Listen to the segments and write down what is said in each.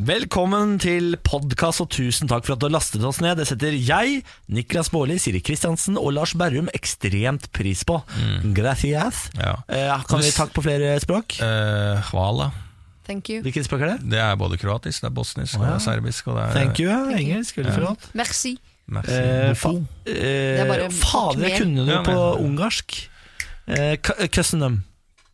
Velkommen til podkast, og tusen takk for at du har lastet oss ned. Det setter jeg, Niklas Baarli, Siri Kristiansen og Lars Berrum ekstremt pris på. Gracias. Ja. Eh, kan vi takke på flere språk? Eh, hvala. Thank you. Hvilket språk er det? Det er både kroatisk, det er bosnisk, og det er serbisk og det er Thank you, ja. engelsk. Veldig flott. Merci. Merci. Eh, fa beaucoup. eh, er bare fader, jeg kunne du Ja, på ungarsk. Eh, Custom.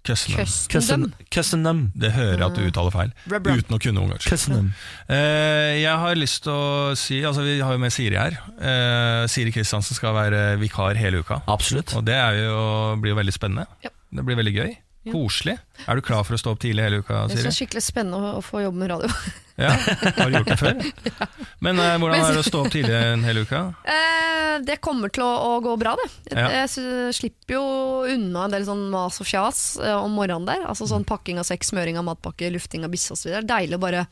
Custom. Custom. Det hører jeg at du uttaler feil, Rub, rub. uten å kunne ungarsk. Custom. Eh, jeg har lyst til å si Altså Vi har jo med Siri her. Uh, Siri Kristiansen skal være vikar hele uka. Absolutt. Og det er jo, blir jo veldig spennende. Ja. Det blir veldig gøy. Ja. Koselig. Er du klar for å stå opp tidlig hele uka, Siri? Det er så skikkelig spennende å få jobbe med radio. Ja, Har du gjort det før? Men eh, hvordan er det å stå opp tidlig en hel uke? Eh, det kommer til å, å gå bra, det. Ja. jeg slipper jo unna en del sånn mas og fjas eh, om morgenen der. Altså sånn pakking av sekk, smøring av matpakke, lufting av bikkje osv. Deilig å bare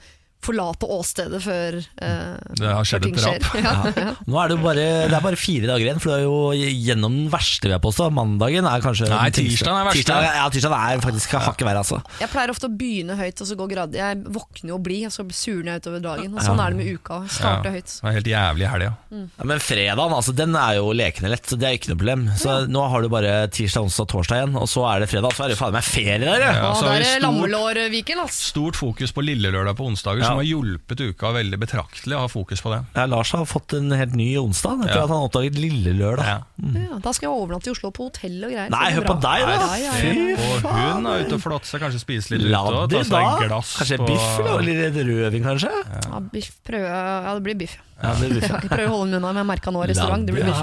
forlate åstedet før uh, Det har skjedd ting et drap. skjer. Ja, ja. Nå er det bare, det er bare fire dager igjen, for det er jo gjennom den verste, vil jeg påstå. Mandagen er kanskje Nei, tirsdagen er verste. Tirsdag, ja, tirsdagen er faktisk hakket verre, altså. Jeg pleier ofte å begynne høyt og så gå grad Jeg våkner jo blir, og så surner jeg utover dagen. Og sånn Ja. er det med uka. Starter Ja. høyt. Det er helt jævlig i helga. Ja, men fredagen, altså, den er jo lekende lett, så det er ikke noe problem. Så nå har du bare tirsdag, onsdag, torsdag igjen, og så er det fredag. Så er det faen meg ferie der, ja. Ja, og så det er stort- lammelårviken, ass. Stort fokus på lillelørdag på onsdager, Ja. Som har hjulpet uka veldig betraktelig å ha fokus på det. Ja, Lars har fått en helt ny onsdag etter Ja. at han oppdaget Lille Lørdag. Ja. Ja, da skal jeg overnatte i Oslo på hotell og greier. Nei, hør på deg, da! Fy Og hun er ute og flotter seg, kanskje spise litt ute La og det ta seg et glass Kanskje på biff eller litt rødvin, kanskje? Ja, biff, prøve, ja, det blir biff. Ja, det blir biff. Jeg prøver å holde meg unna, men jeg merka nå restaurant. Det blir biff.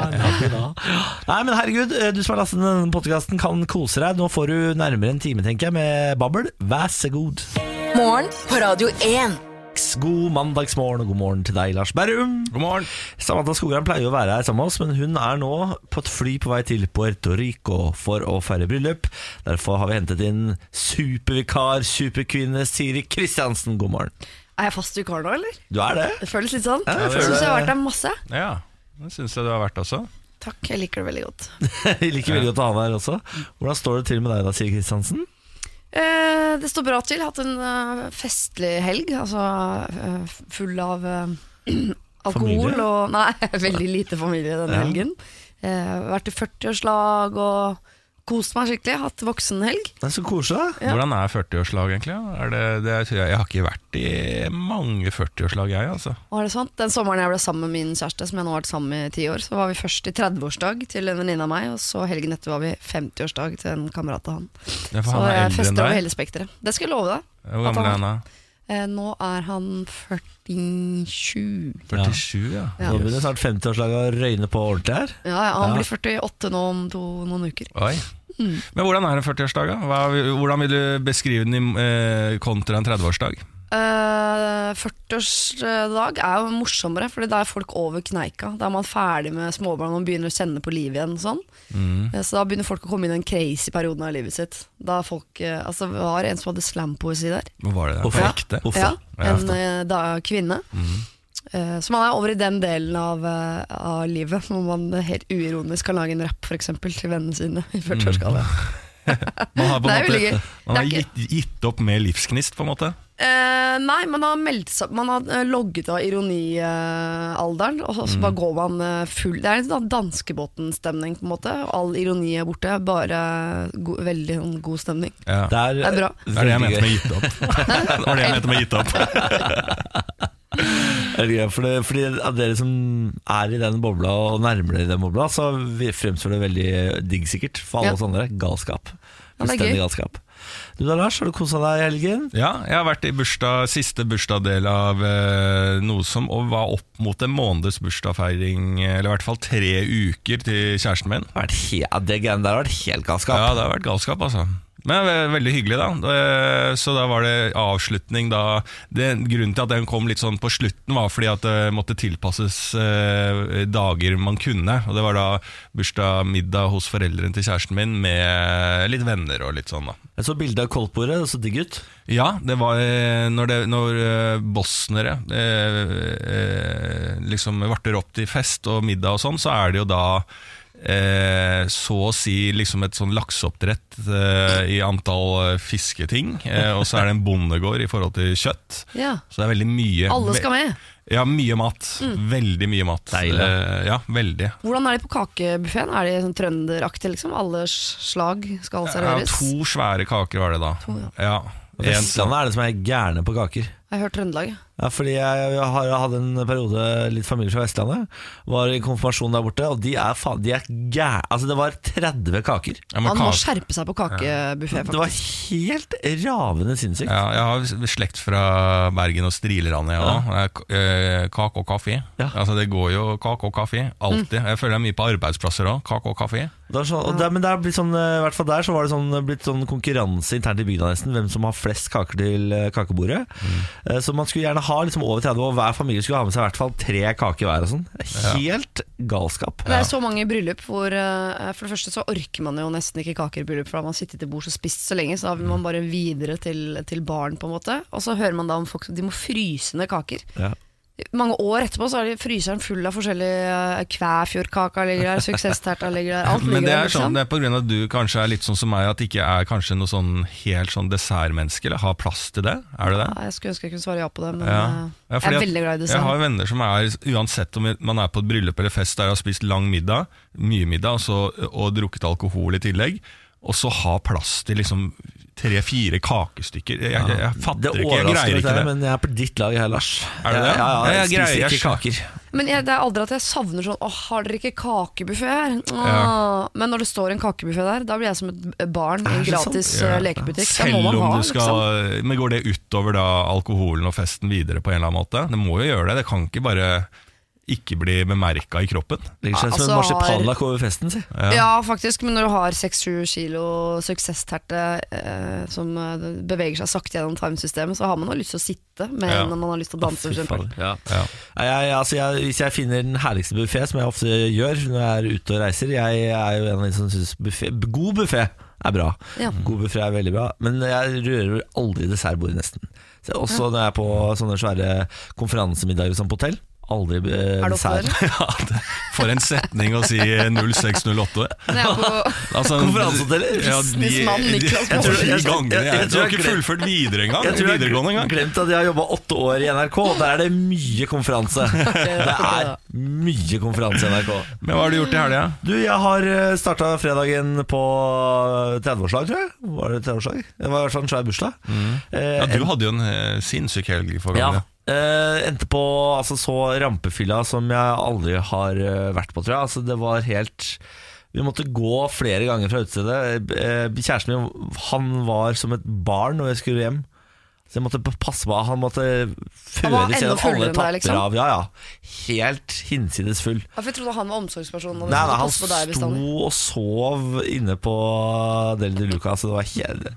Nei, men herregud, eh, du som har lastet denne podkasten, kan kose deg. Nå får du nærmere en time, tenker jeg, med babbel. Vær så god. Morgen på Radio 1. God mandagsmorgen, og god morgen til deg, Lars Berrum. God morgen! Samantha Skogran pleier å være her sammen med oss, men hun er nå på et fly på vei til Puerto Rico for å feire bryllup. Derfor har vi hentet inn supervikar, superkvinne Siri Kristiansen. God morgen. Er jeg fast vikar nå, eller? Du er det? Det føles litt sånn. Ja, jeg syns jeg har vært der masse. Ja, det syns jeg du har vært også. Takk, jeg liker det veldig godt. Jeg liker veldig godt å ha deg her også. Hvordan står det til med deg da, Siri Kristiansen? Eh, det står bra til. Hatt en eh, festlig helg. Altså eh, full av alkohol Familie? og Nei, veldig lite familie denne Ja. helgen. Vært i 40-årslag og kost meg skikkelig. Hatt voksenhelg. Det er så koselig. Ja. Hvordan er 40-årslag egentlig? Er det, det jeg, jeg har ikke vært i mange 40-årslag, jeg. altså. Var det sant? Den sommeren jeg ble sammen med min kjæreste, som jeg nå har vært sammen med i ti år, så var vi først i 30-årsdag til en venninne av meg, og så helgen etter var vi 50-årsdag til en kamerat av han. Ja, for Så han jeg fester over hele spekteret. Det skal jeg love deg. Hvor gammel er han da? Eh, nå er han 47. 47, ja. Ja. Nå begynner snart 50-årslaget å røyne på ordentlig her. Ja, ja, han Ja. blir 48 nå om to, noen uker. Oi. Men hvordan er en 40-årsdag? Hvordan vil du beskrive den i, eh, kontra en 30-årsdag? Uh, 40-årsdag er jo morsommere, Fordi da er folk over kneika. Da er man ferdig med småbarn og begynner å kjenne på livet igjen. Sånn. Mm. Eh, Så da begynner folk å komme inn i den crazy perioden av livet sitt. Da er folk, uh, altså Det var en som hadde slampoesi der. Hva var det? Hvorfor? På? Ja, Ja, en eh, da, kvinne. Eh, så man er over i den delen av, eh, av livet hvor man helt uironisk kan lage en rapp eksempel, til vennene sine i 40-årsgalla. Man har er måte man har er gitt, gitt opp med livsgnist, på en måte. Eh, nei, man har meldt Man har eh, logget av ironialderen, og så Mm. bare går man eh, full Det er en sånn danskebåten-stemning, på en måte. All ironi er borte. Bare go veldig sånn god stemning. Ja. Det er, Det er bra. Det er det jeg mente med gitt opp. det var det jeg mente med gitt opp. Det gøy, for det, fordi av dere som er i den bobla og nærmer dere den bobla, så fremstår det veldig digg sikkert. For alle Ja. oss andre galskap. Ja, det Fullstendig gøy. galskap. Du da, Lars, har du kosa deg i helgen? Ja, jeg har vært i bursdag, siste bursdagsdel av eh, noe som og var opp mot en måneds bursdagsfeiring, eller i hvert fall tre uker til kjæresten min. Det ja, det greiene der har vært helt galskap. Ja, det har vært galskap, altså. Men veldig hyggelig, da. Så da var det avslutning da det, Grunnen til at den kom litt sånn på slutten, var fordi at det måtte tilpasses eh, dager man kunne. Og det var da bursdag, middag hos foreldrene til kjæresten min med litt venner og litt sånn, da. Jeg så bilde av koldtbordet, det så digg ut. Ja, det var eh, når, det, når eh, bosnere eh, eh, liksom varter opp til fest og middag og sånn, så er det jo da eh, så å si liksom et sånn lakseoppdrett eh, i antall eh, fisketing. Eh, og så er det en bondegård i forhold til kjøtt. Ja. Så det er veldig mye Alle skal med. Ja, mye mat. Veldig mye mat. Deilig. Eh, ja, veldig. Hvordan er de på kakebuffeen? Er de sånn trønderaktig? liksom? Alle slag skal Ja, serveres? to svære kaker var det da. To, ja. ja. Vestlandet er det som er gærne på kaker. Jeg har hørt Trøndelag. Ja. Ja, fordi jeg, jeg har hatt en periode litt familie fra Vestlandet. Var i konfirmasjon der borte, og de er, faen, de er gæ... Altså, det var 30 kaker. ja, Han må kake- skjerpe seg på kakebuffé, Det var helt ravende sinnssykt. Ja, jeg har slekt fra Bergen og Strilerandet, jeg òg. Eh, Kake og kaffe. Ja. Altså, det går jo kake og kaffe. Alltid. Jeg føler det er mye på arbeidsplasser òg. Kake og kaffe. Det sånn, og der, men det er blitt sånn, eh, i hvert fall der så var det sånn, blitt sånn konkurranse internt i bygda nesten, hvem som har flest kaker til eh, kakebordet. Mm. Så man skulle gjerne ha liksom over 30, år. hver familie skulle ha med seg i hvert fall tre kaker hver. og sånn. Helt galskap. Det er så mange bryllup hvor eh, For det første så orker man jo nesten ikke kaker i bryllup, for da har man sittet til bords og spist så lenge, så da vil man bare videre til, til barn, på en måte. Og så hører man da om folk som de må fryse ned kaker. Ja. Mange år etterpå så er fryseren full av forskjellige uh, Kvæfjordkaka ligger der, suksessterta ligger der, alt Men det det der. er sånn, Liksom. det er på grunn av at du kanskje er litt sånn som meg, at det ikke er kanskje noe sånn helt sånn dessertmenneske, eller har plass til det? Er det det? Ja, jeg skulle ønske jeg kunne svare ja på det, men Ja. eh, Ja, jeg er veldig glad i Jeg har venner som er, uansett om man er på et bryllup eller fest der de har spist lang middag, mye middag, og, så, og drukket alkohol i tillegg, og så ha plass til liksom tre-fire kakestykker. Jeg, jeg, jeg fatter Det ikke, jeg greier ikke det. men jeg er på ditt lag her, Lars. Er det det? Ja, ja, jeg, jeg spiser ikke kaker. Men jeg, det er aldri at jeg savner sånn Åh, har dere ikke kakebuffé her? Åh. Ja. Men når det står en kakebuffé der, da blir jeg som et barn i en sant? gratis Ja. eh, lekebutikk. Selv om ha, du skal liksom. Men går det utover da alkoholen og festen videre på en eller annen måte? Det må jo gjøre det. Det kan ikke bare ikke bli bemerka i kroppen. Det ser ut som Altså, en marsipanlakk over festen, si. Ja. faktisk, men når du har 6-7 kilo suksessterte eh, som eh, beveger seg sakte gjennom timesystemet, så har man jo lyst til å sitte mer Ja. enn man har lyst til å danse. for Ja. Ja. Jeg, altså jeg, hvis jeg finner den herligste buffé, som jeg ofte gjør når jeg er ute og reiser Jeg er jo en av de som syns god buffé er bra. Ja. God buffé er veldig bra, men jeg rører aldri dessertbordet, nesten. Så også når jeg er på sånne svære konferansemiddager som på hotell. Aldri eh, Er dessert. Ja, for en setning å si 0608. Når jeg er Altså, Konferansehoteller? Businessmann Niklas Jeg tror- jeg- jeg- jeg Jeg, tror du har ikke fullført videre engang. Jeg tror jeg har glemt at jeg har jobba åtte år i NRK, og der er det mye konferanse. Det er mye konferanse i NRK. Men hva har du gjort i helga? Du, jeg har starta fredagen på 30-årslag, tror jeg. Var det 30-årslag? Det var i hvert fall en svær bursdag. Mm. Ja, du hadde jo en eh, sinnssyk helg for ja, eh, endte på altså, så rampefylla som jeg aldri har uh, vært på, tror jeg. Altså, det var helt Vi måtte gå flere ganger fra utestedet. Uh, kjæresten min han var som et barn når jeg skulle hjem. Så jeg måtte passe på Han måtte føres gjennom alle etapper liksom? av Ja, ja. Helt hinsides full. Ja, for Jeg trodde han var omsorgspersonen. Nei, nei, han sto og sov inne på Del de Luca. Altså, det var helt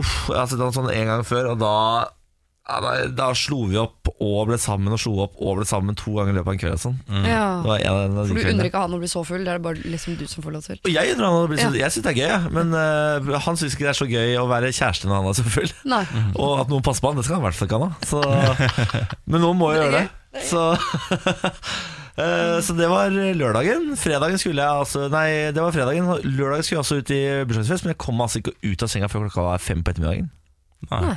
Uff, jeg har sett han sånn en gang før, og da da, slo vi opp og ble sammen, og slo opp og ble sammen to ganger i løpet av en kveld. og Sånn. Ja. Det var en av de For du kveldene. unner ikke han å bli så full, det er det bare liksom du som får lov til. Og jeg unner han å bli så, Ja. Jeg syns det er gøy, men uh, han syns ikke det er så gøy å være kjæreste når han er så full. Nei. Og at noen passer på han, det skal han i hvert fall ikke han ha. Så, men noen må jo Det gjøre det. Så, Uh, så det var lørdagen. Fredagen skulle jeg altså Nei, det var fredagen. Lørdagen skulle jeg også ut i bursdagsfest, men jeg kom altså ikke ut av senga før klokka var fem på ettermiddagen. Nei. Nei.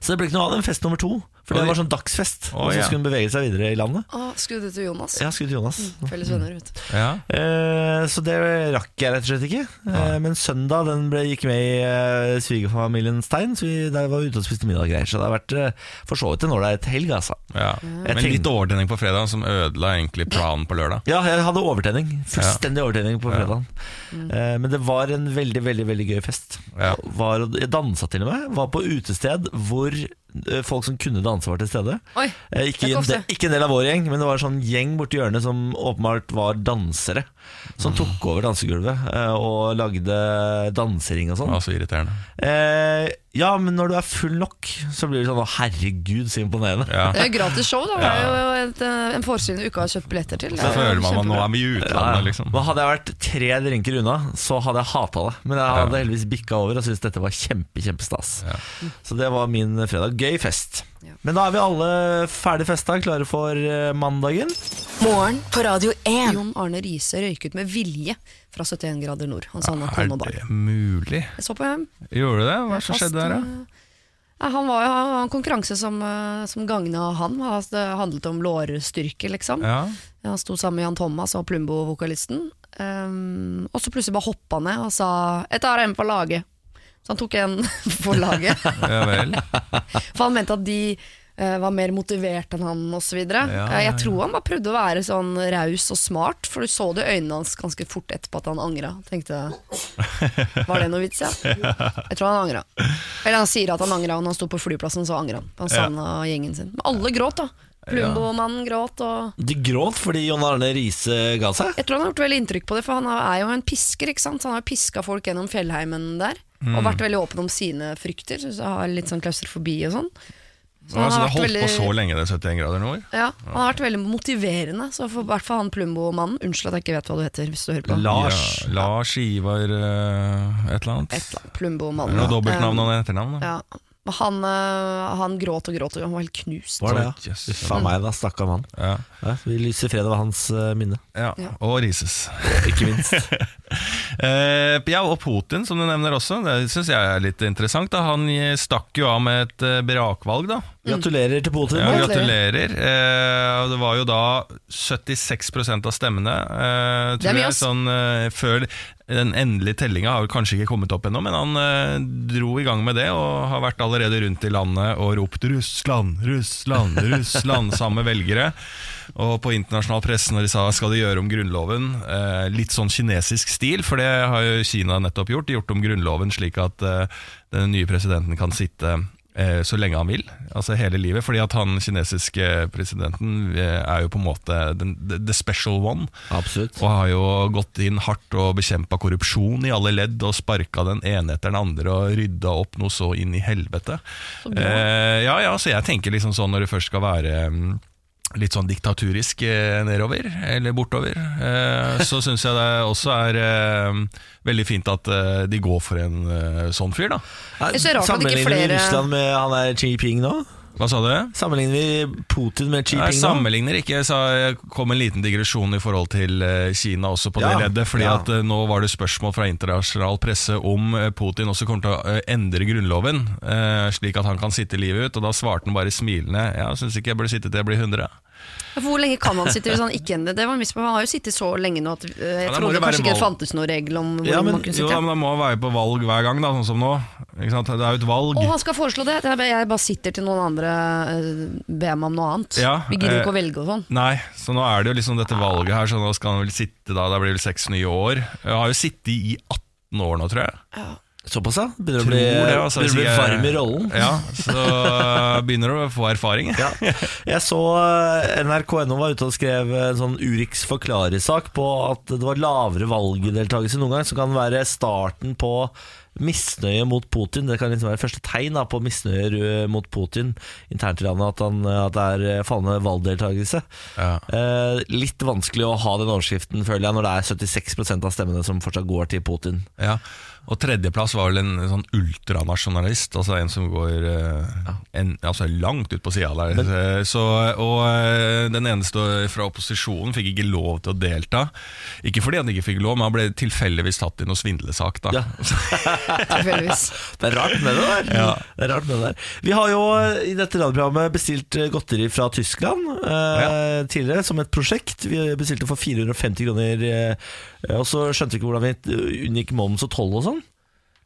Så det ble ikke noe av den fest nummer to. For det Oi. var sånn dagsfest. Oi, og så ja. skulle hun bevege seg videre i landet. Å, skulle du til Jonas? Ja, skulle til Jonas. Felles venner, vet du. Ja. Eh, så det rakk jeg rett og slett ikke. Eh, men søndag den ble, gikk med i eh, svigerfamiliens tegn, så vi der var ute og spiste middag og greier. Så det har vært eh, for så vidt en ålreit helg, altså. Ja. Men tenkte- litt overtenning på fredag som ødela egentlig planen på lørdag. Ja, jeg hadde overtenning. Fullstendig overtenning på Ja. fredagen. Eh, men det var en veldig, veldig veldig gøy fest. Ja. Var, jeg dansa til og med. Var på utested hvor eh, folk som kunne danse, var til stede. Oi, Eh, ikke, en del, ikke en del av vår gjeng, men det var en sånn gjeng borti hjørnet som åpenbart var dansere. Som tok over dansegulvet eh, og lagde dansering og sånn. var så irriterende. Eh, ja, men når du er full nok, så blir det sånn å herregud, så imponerende. Ja. det er jo gratis show, da. Det er jo et, eh, en forestilling du ikke har kjøpt billetter til. Så er føler man at nå er vi i Ja, ja. utlandet, liksom. Men Hadde jeg vært tre drinker unna, så hadde jeg hata det. Men jeg hadde heldigvis bikka over og syntes dette var kjempe, kjempestas. Ja. Så det var min fredag. Gøy fest. Ja. Men da er vi alle ferdig festa, klare for eh, mandagen. Morgen på Radio 1. Jon Arne Riise røyket med vilje fra 71 grader nord. Han sa han var Er det mulig? Jeg så på ham. Gjorde du det? Hva som skjedde der, da? Ja, han var jo en konkurranse som, eh, som gagna han. Det handlet om lårstyrke, liksom. Ja. Han sto sammen med Jan Thomas og Plumbo-vokalisten. Um, og så plutselig bare hoppa ned og sa 'jeg tar en på laget'. Så han tok en for laget. ja vel. For han mente at de uh, var mer motivert enn han osv. Ja, ja, ja, jeg tror han bare prøvde å være sånn raus og smart, for du så det i øynene hans ganske fort etterpå at han angra. Tenkte Var det noe vits, ja? Jeg tror han angra. Eller han sier at han angra, og når han sto på flyplassen, så angra han. Han Ja. savna gjengen sin. Men alle gråt, da. Plumbo-mannen gråt, og De gråt fordi Jon Arne Riise ga seg. jeg tror han har gjort veldig inntrykk på det, for han er jo en pisker, ikke sant? Så han har piska folk gjennom fjellheimen der. Mm. Og vært veldig åpen om sine frykter. Så jeg har litt sånn klaustrofobi og sånn. Så Altså, han det har holdt veldig- på så lenge, det 71 grader nord? Ja, han har vært veldig motiverende. Så for hvert fall han Plumbo-mannen Unnskyld at jeg ikke vet hva du heter. Hvis du hører på Lars. Ja, Lars Ivar eh, et eller annet? Et eller annet, Plumbo-mannen. Noe dobbeltnavn Um, og etternavn? da? Ja. Men Han, øh, han gråt og gråt, og han var helt knust. Var det, ja? Yes. Faen meg, da. Stakkar mann. Ja. Ja, vi lyser fred over hans eh, minne. ja. Ja. Og Rises. Ikke minst. Eh, ja, og Putin, som du nevner også. Det syns jeg er litt interessant. Da. Han stakk jo av med et eh, brakvalg, da. Gratulerer til Putin. Ja, gratulerer. Eh, det var jo da 76% av stemmene. Eh, Det er tror mye, jeg, ass. sånn, eh, før Den endelige tellinga har kanskje ikke kommet opp ennå, men han eh, dro i gang med det og har vært allerede rundt i landet og ropt 'Russland, Russland, Russland' sammen med velgere. Og på internasjonal presse når de sa 'skal de gjøre om grunnloven', eh, litt sånn kinesisk stil, for det har jo Kina nettopp gjort. De gjort om grunnloven slik at eh, den nye presidenten kan sitte så lenge han vil, altså hele livet. Fordi at han kinesiske presidenten eh, er jo på en måte den, the, the special one. Absolutt. Og har jo gått inn hardt og bekjempa korrupsjon i alle ledd og sparka den ene etter den andre og rydda opp noe så inn i helvete. Eh, ja, ja, så jeg tenker liksom sånn når det først skal være mm, litt sånn diktaturisk eh, nedover, eller bortover, eh, så syns jeg det også er eh, veldig fint at de går for en sånn fyr, da. Sammenligner du flere- Russland med han der Xi Jinping nå? Hva sa du? Sammenligner vi Putin med Xi Jinping jeg sammenligner ikke, jeg sa jeg kom en liten digresjon i forhold til eh, Kina også på Ja, det leddet. Fordi ja. at eh, nå var det spørsmål fra internasjonal presse om eh, Putin også kommer til å endre grunnloven, eh, slik at han kan sitte livet ut. Og da svarte han bare smilende ja, jeg syns ikke jeg burde sitte til jeg blir 100. Hvor lenge kan han sitte hvis han ikke endrer? Det var en miss på. Han har jo sittet så lenge nå at jeg Ja, trodde kanskje ikke det fantes noen regel om hvor Ja, men- man kunne sitte. Jo, men Da må han være på valg hver gang, da, sånn som nå. Ikke sant? Det er jo et valg. Og han skal foreslå det. Jeg bare- sitter til noen andre øh, ber meg om noe annet. Ja, Vi gidder eh, ikke å velge og sånn. Nei, så nå er det jo liksom dette valget her, så nå skal han vel sitte da, det blir vel seks nye år. Jeg har jo sittet i 18 år nå, tror jeg. Såpass, ja? Begynner å bli, det, altså, begynner å bli jeg- varm i rollen. Ja, så begynner du å få erfaring. Ja. Jeg så eh, NRK.no var ute og skrev en sånn Urix forklaresak på at det var lavere valgdeltakelse noen gang, som kan være starten på misnøye mot Putin. Det kan liksom være første tegn da, på misnøye mot Putin internt i landet, at, han, at det er eh, fallende valgdeltakelse. Ja. Eh, litt vanskelig å ha den overskriften, føler jeg, når det er 76% av stemmene som fortsatt går til Putin. Ja, og tredjeplass var vel en sånn ultranasjonalist, altså en som går eh, en, altså langt ut på sida der. Eh, så, og eh, den eneste fra opposisjonen fikk ikke lov til å delta. Ikke fordi han ikke fikk lov, men han ble tilfeldigvis tatt i noe svindlesak. da. Ja. Tilfeldigvis. Det er rart med det der. Det er rart med det der. Vi har jo i dette radioprogrammet bestilt godteri fra Tyskland eh, tidligere som et prosjekt. Vi bestilte for 450 kroner, eh, og så skjønte vi ikke hvordan vi unngikk moms og toll og sånn.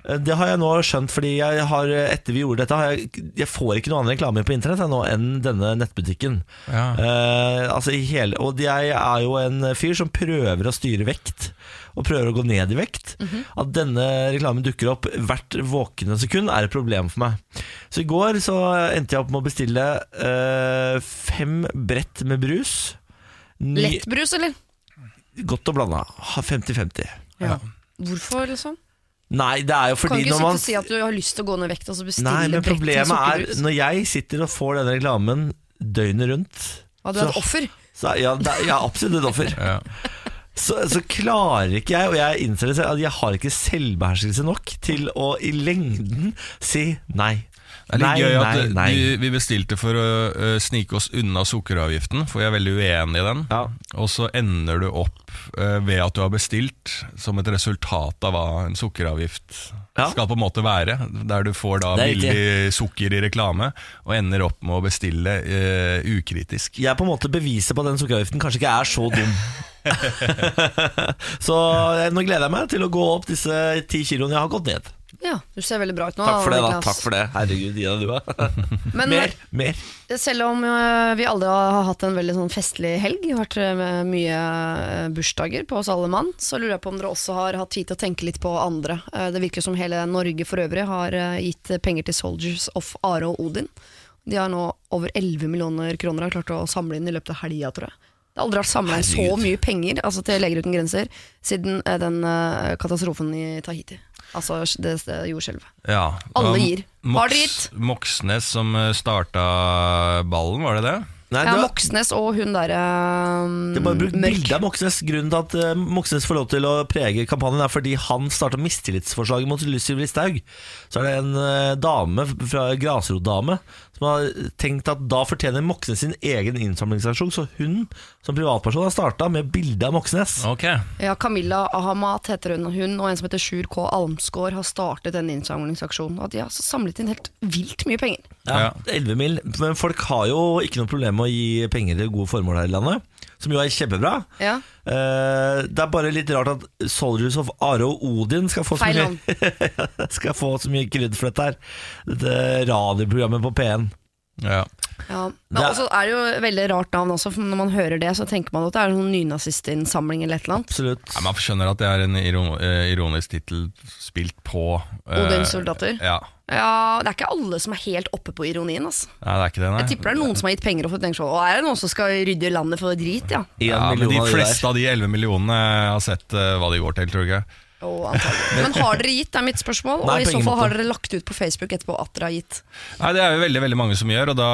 Eh, Det har jeg nå skjønt, fordi jeg har, etter vi gjorde dette, har jeg, jeg får ikke noen annen reklame på internett nå enn denne nettbutikken. Ja. Eh, altså i hele, og jeg er jo en fyr som prøver å styre vekt, og prøver å gå ned i vekt. At denne reklamen dukker opp hvert våkne sekund, er et problem for meg. Så i går så endte jeg opp med å bestille eh, fem brett med brus. Ny, Lettbrus, eller? Godt og blanda. 50-50. Ja. Hvorfor, liksom? Nei, det er jo Kan ikke når sitte man og si at du har lyst til å gå ned i vekt, og så bestille Nei, men brett til problemet er når jeg sitter og får denne reklamen døgnet rundt Ja, du er et offer. så, ja, det, er- jeg er absolutt et offer. Ja. så, så klarer ikke jeg, og jeg innser det selv, at jeg har ikke selvbeherskelse nok til å i lengden si nei. Det er litt Nei, gøy at nei, nei. Vi, vi bestilte for å uh, snike oss unna sukkeravgiften, for jeg er veldig uenig i den. Ja. Og så ender du opp uh, ved at du har bestilt som et resultat av hva en sukkeravgift Ja. skal på en måte være. Der du får da billig sukker i reklame, og ender opp med å bestille uh, ukritisk. Jeg er på en måte beviset på at den sukkeravgiften kanskje ikke er så dum. så nå gleder jeg meg til å gå opp disse ti kiloene jeg har gått ned. Ja, du ser veldig bra ut nå. Takk for det, da. Takk for det. Herregud, Ida, du. Men Mer, mer. selv om øh, vi alle har hatt en veldig sånn festlig helg, vært øh, med mye øh, bursdager på oss alle mann, så lurer jeg på om dere også har hatt tid til å tenke litt på andre. Eh, Det virker som hele Norge for øvrig har gitt penger til Soldiers of Are og Odin. De har nå over 11 millioner kroner har klart å samle inn i løpet av helga, tror jeg. Det har aldri vært samla inn så mye penger altså til Leger uten grenser siden den katastrofen i Tahiti. Altså det, det jordskjelvet. Ja. Alle gir. gir. Har dere gitt? Moxnes som øh, starta ballen, var det det? Nei, Ja, det var- Moxnes og hun derre Det er bare brukt bilde av Moxnes. Grunnen til at uh, Moxnes får lov til å prege kampanjen, er fordi han starta mistillitsforslaget mot Lucy Listhaug. Så er det en uh, dame fra grasrotdame som har tenkt at da fortjener Moxnes sin egen innsamlingsaksjon, så hun som privatperson har starta med bilde av Moxnes. Okay. Ja, Camilla Ahamat heter hun. Hun og en som heter Sjur K. Almsgaard har startet denne innsamlingsaksjonen. Og de har altså samlet inn helt vilt mye penger. Ja, Ja. 11 mil. Men folk har jo ikke noe problem med å gi penger til gode formål her i landet, som jo er kjempebra. Ja. Eh, det er bare litt rart at Soldiers of Are og Odin skal få så Feil mye, skal få så mye krydd for dette her. Dette radioprogrammet på P1. Ja. Ja. Det Men er- også er det jo et veldig rart navn også, for når man hører det, så tenker man at det er en nynazistinnsamling eller et eller annet. Absolutt. Ja, Man skjønner at det er en eh, ironisk tittel spilt på eh, Odins soldater. Ja. Ja, Det er ikke alle som er helt oppe på ironien. Altså. Nei, det er ikke det, nei. Jeg tipper det er noen som har gitt penger og fått tenkt sånn Å, er det noen som skal rydde landet for drit, ja? Ja, men de fleste av de 11 millionene har sett eh, hva de går til, tror du ikke? Antagelig. Men har dere gitt, er mitt spørsmål. Nei, og i så fall måte. har dere lagt ut på Facebook etterpå at dere har gitt. Nei, Det er jo veldig veldig mange som gjør, og da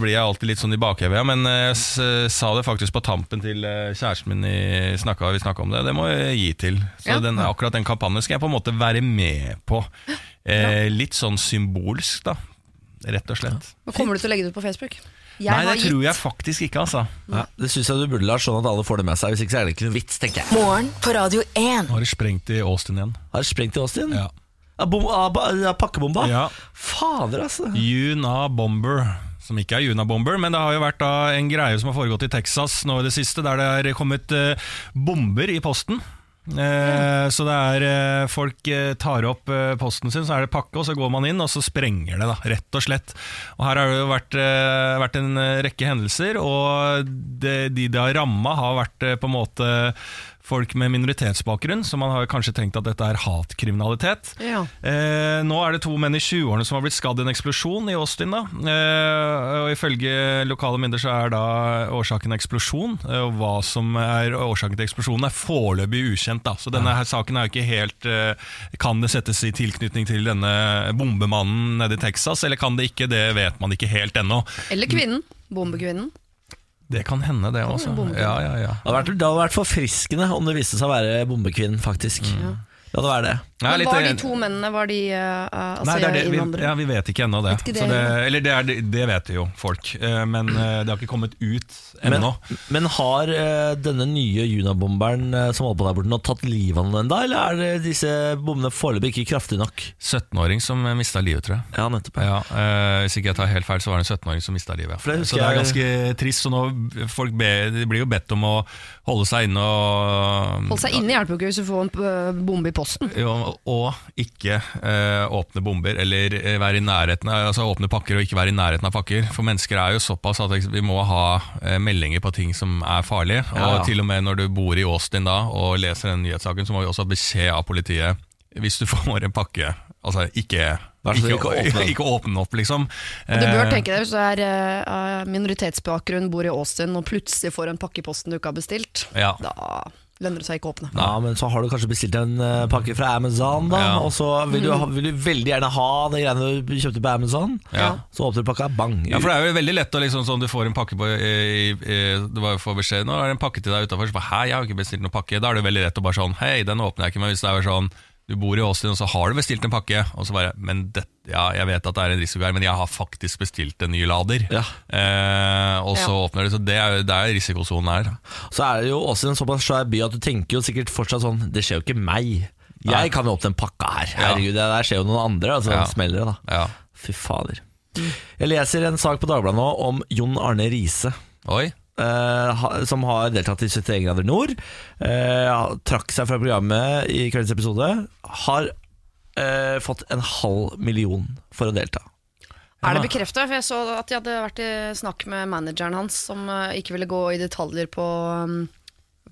blir jeg alltid litt sånn i bakhevet. Men jeg s- sa det faktisk på tampen til eh, kjæresten min, i, snakka, vi snakka om det. Det må jeg gi til. Så Ja. den, akkurat den kampanjen skal jeg på en måte være med på. Eh, litt sånn symbolsk, da. Rett og slett. Ja. kommer du til å legge det ut på Facebook? Jeg Nei, har det tror jeg faktisk ikke, altså. Ja, det syns jeg du burde, Lars, sånn at alle får det med seg. Hvis ikke så er det ikke noe vits, tenker jeg. Morgen på Radio 1. Har det sprengt i Austin igjen. Har det sprengt i Austin? Ja. Ja, bom, ja, pakkebomba? Ja. Fader, altså. Una Bomber. Som ikke er Una Bomber, men det har jo vært da en greie som har foregått i Texas nå i det siste, der det er kommet eh, bomber i posten. Eh, Så det er eh, folk eh, tar opp eh, posten sin, så er det pakke, og så går man inn, og så sprenger det, da, rett og slett. Og Her har det jo vært, eh, vært en eh, rekke hendelser, og det, de det har ramma, har vært på en måte folk med minoritetsbakgrunn, så man har kanskje tenkt at dette er hatkriminalitet. Ja. Eh, nå er det to menn i 20-årene som har blitt skadd i en eksplosjon i Austin. Da. Eh, og Ifølge lokale myndigheter så er da årsaken eksplosjon. Eh, og hva som er årsaken til eksplosjonen er foreløpig ukjent. Da. Så denne her saken er jo ikke helt eh, Kan det settes i tilknytning til denne bombemannen nede i Texas, eller kan det ikke? Det vet man ikke helt ennå. Eller kvinnen. Bombekvinnen. Det kan hende, det også. Ja, ja, ja. Det hadde, vært, det hadde vært forfriskende om det viste seg å være bombekvinnen, faktisk. Det hadde vært det. Er Men var de to mennene var de uh, altså Nei, det er det, vi, ja, vi vet ikke ennå det. Vet ikke det, Så det eller det, er, det- vet jo folk, eh, men det har ikke kommet ut Men, ennå. men har denne nye Junabomberen som holder på der borte nå tatt livet av noen ennå, eller er disse bombene foreløpig ikke kraftige nok? 17-åring som mista livet, tror jeg. Ja, nettopp. Ja, eh, Hvis ikke jeg tar helt feil, så var det en 17-åring som mista livet. Ja. det så det er ganske trist. Så nå folk be, de blir jo bedt om å holde seg inne og Holde seg inne hjelper jo ikke hvis du får en bombe i posten. Jo, og ikke eh, åpne bomber, eller eh, være i nærheten av, altså åpne pakker og ikke være i nærheten av pakker. For mennesker er jo såpass at vi må ha eh, meldinger på ting som er farlige. Ja. Og til og med når du bor i Austin da og leser den nyhetssaken, så må vi også ha beskjed av politiet hvis du får en pakke. Altså ikke, ikke, ikke åpne ikke åpne opp, liksom. Og du bør tenke deg hvis du er uh, minoritetsbakgrunn, bor i Austin og plutselig får en pakke i posten du ikke har bestilt. Ja. Da lønner det seg ikke å åpne. Ja, men så har du kanskje bestilt en eh, pakke fra Amazon, da, Ja. og så vil du, ha- vil du veldig gjerne ha de greiene du kjøpte på Amazon. Ja. Så åpner du pakka, bang. Ja, for det er jo veldig lett å liksom sånn, Du får en pakke på i, i, Du bare får beskjed Nå er det en pakke til deg utenfor Så bare, Hei, jeg har ikke bestilt noen pakke Da er det veldig lett å bare sånn Hei, den åpner jeg ikke Men hvis det er sånn Du bor i Austin, og så har du bestilt en pakke, og så bare Men det, ja, jeg vet at det er en risiko her, men jeg har faktisk bestilt en ny lader. Ja. Eh, og så Ja. åpner det, så det er, det er risikosonen her. Så er det jo også en såpass svær by at du tenker jo sikkert fortsatt sånn Det skjer jo ikke meg. Jeg kan jo åpne en pakke her. Herregud, det der skjer jo noen andre. Altså, Ja. smeller det, da. Ja. Fy fader. Jeg leser en sak på Dagbladet nå om Jon Arne Riise. Oi. Ha- som har deltatt i 71 grader nord. Uh, trakk seg fra programmet i kveldens episode. Har uh, fått en halv million for å delta. Er det bekrefta? For jeg så at de hadde vært i snakk med manageren hans, som ikke ville gå i detaljer på, um,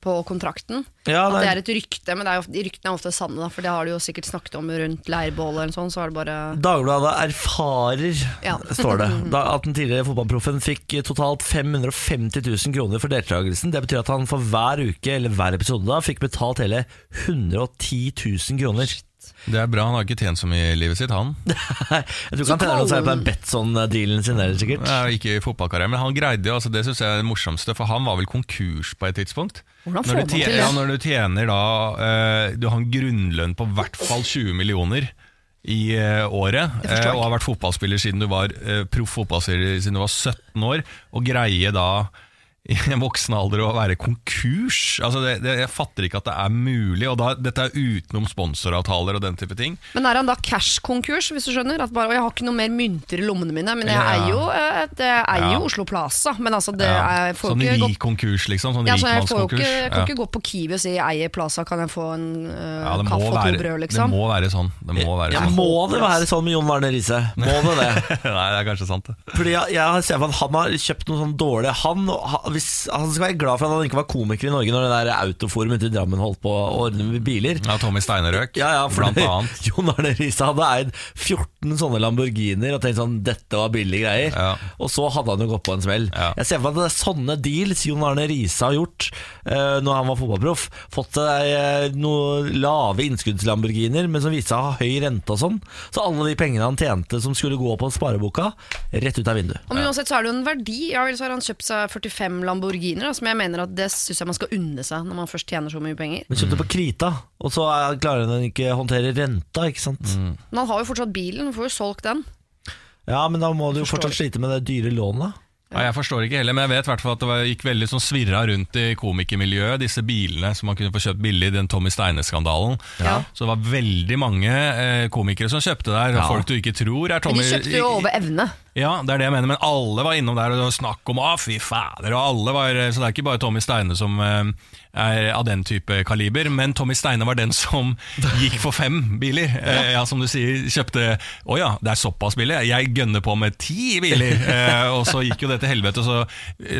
på kontrakten. Ja, at det er et rykte, men det er jo, de ryktene er ofte sanne, da, for det har de jo sikkert snakket om rundt leirbålet eller sånn, så er det bare Dagbladet erfarer, Ja. står det, da at den tidligere fotballproffen fikk totalt 550 000 kroner for deltakelsen. Det betyr at han for hver uke eller hver episode da fikk betalt hele 110 000 kroner. Det er bra, han har ikke tjent så mye i livet sitt, han. Jeg tror ikke han tjener noe særlig på den Betson-dealen sin der, sikkert. Ja, ikke i fotballkarrieren, men han greide jo, altså det synes jeg er det morsomste, for han var vel konkurs på et tidspunkt. Hvordan får Når du man til det? ja, når du tjener da uh, Du har en grunnlønn på hvert fall 20 millioner i eh, året, eh, og har vært fotballspiller siden du var proff fotballspiller siden du var 17 år, og greie da i en voksen alder å være konkurs. Altså det, det, jeg fatter ikke at det er mulig. Og da, Dette er utenom sponsoravtaler og den type ting. Men er han da cash-konkurs, hvis du skjønner? At bare, og jeg har ikke noe mer mynter i lommene mine, men jeg Ja. eier jo, eh, Ja. jo Oslo Plaza. Men altså, det Ja. er, får Sånn rik konkurs, liksom. Sånn ja, så jeg, får jo ikke, jeg kan Ja. ikke gå på Kiwi og si 'jeg eier Plaza, kan jeg få en uh, Ja, kaffe og to brød', brød', det liksom? må være sånn. Det må være Ja, sånn. må det være sånn med Jon Arne Riise? Må det det? Nei, det er kanskje sant, det. Fordi jeg, jeg ser for meg at Han har kjøpt noe sånn dårlig Han, ha- hvis, han skal være glad for at han ikke var komiker i Norge når det der autoforum til Drammen holdt på å ordne med biler. Ja, Tommy Steinerøk, Ja, ja, for blant annet. Jon Arne Riise hadde eid 14 sånne Lamborghinier og tenkt sånn Dette var billige greier. Ja. Og så hadde han jo gått på en smell. Ja. Jeg ser for meg at det er sånne deals Jon Arne Riise har gjort uh, når han var fotballproff. Fått seg uh, noen lave innskuddslamborghinier, men som viste seg å ha høy rente og sånn. Så alle de pengene han tjente som skulle gå på spareboka, rett ut av vinduet. Og Men uansett så er det jo en verdi. Ja vel, så har han kjøpt seg 45 Lamborghiner, da, som jeg mener at det syns jeg man skal unne seg når man først tjener så mye penger. Men kjøpte på krita, og så er- klarer han ikke å håndtere renta, ikke sant. Men han har jo fortsatt bilen, får jo solgt den. Ja, men da må du jo fortsatt slite med det dyre lånet. Ja, jeg forstår ikke heller, men jeg vet i hvert at det var, gikk veldig sånn svirra rundt i komikermiljøet, disse bilene som man kunne få kjøpt billig, den Tommy Steine-skandalen. Ja. Så det var veldig mange eh, komikere som kjøpte der, Ja. folk du ikke tror er Men Tommy de kjøpte jo over evne. Ja, det er det jeg mener, men alle var innom der og det var snakk om Å, fy fader, og alle var Så det er ikke bare Tommy Steine som eh, er av den type kaliber, men Tommy Steine var den som gikk for fem biler. Eh, ja, som du sier, kjøpte Å ja, det er såpass billig. Jeg gønner på med ti biler. Eh, og så gikk jo det til helvete, så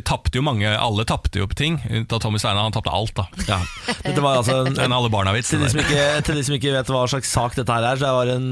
tapte jo mange Alle tapte jo på ting. Da Tommy Steine, han tapte alt, da. Ja. Dette var altså en, En alle barna-vits. Til til de som ikke vet hva slags sak dette her er, så var en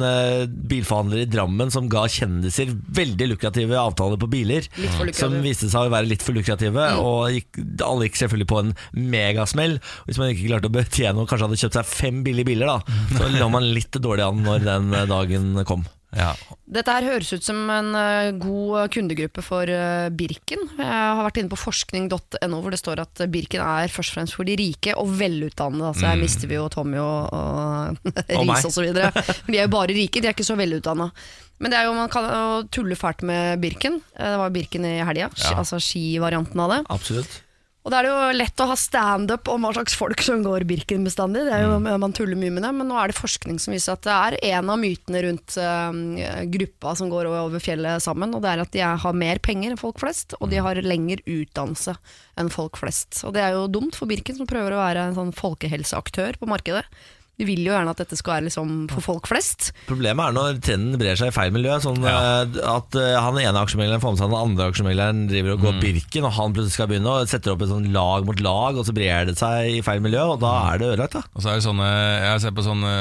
bilforhandler i Drammen som ga kjendiser veldig lukrative avtaler på biler. Som viste seg å være litt for lukrative, og gikk, alle gikk selvfølgelig på en megasmell. Hvis man ikke klarte å betjene og kanskje hadde kjøpt seg fem billige biler, da, så lå man litt dårlig an når den eh, dagen kom. Ja. Dette her høres ut som en eh, god kundegruppe for eh, Birken. Jeg har vært inne på forskning.no hvor det står at Birken er først og fremst for de rike og velutdannede. Altså Her mister vi jo Tommy og, og. Riise osv. De er jo bare rike, de er ikke så velutdanna. Men det er jo, man kan jo tulle fælt med Birken. Eh, Det var Birken i helga, ski- altså skivarianten av det. Absolutt. Og det er jo lett å ha standup om hva slags folk som går Birken bestandig. Det er jo, Man tuller mye med det, men nå er det forskning som viser at det er en av mytene rundt uh, gruppa som går over fjellet sammen, og det er at de har mer penger enn folk flest, og de har lengre utdannelse enn folk flest. Og det er jo dumt for Birken, som prøver å være en sånn folkehelseaktør på markedet. De vil jo gjerne at dette skal være liksom for folk flest. Problemet er når trenden brer seg i feil miljø. Sånn ja. At eh, han ene aksjemegleren får med seg den andre aksjemegleren driver og går Birken, og han plutselig skal begynne og setter opp et sånn lag mot lag, og så brer det seg i feil miljø, og da er det ødelagt. da Og så er det sånne, jeg sett på sånne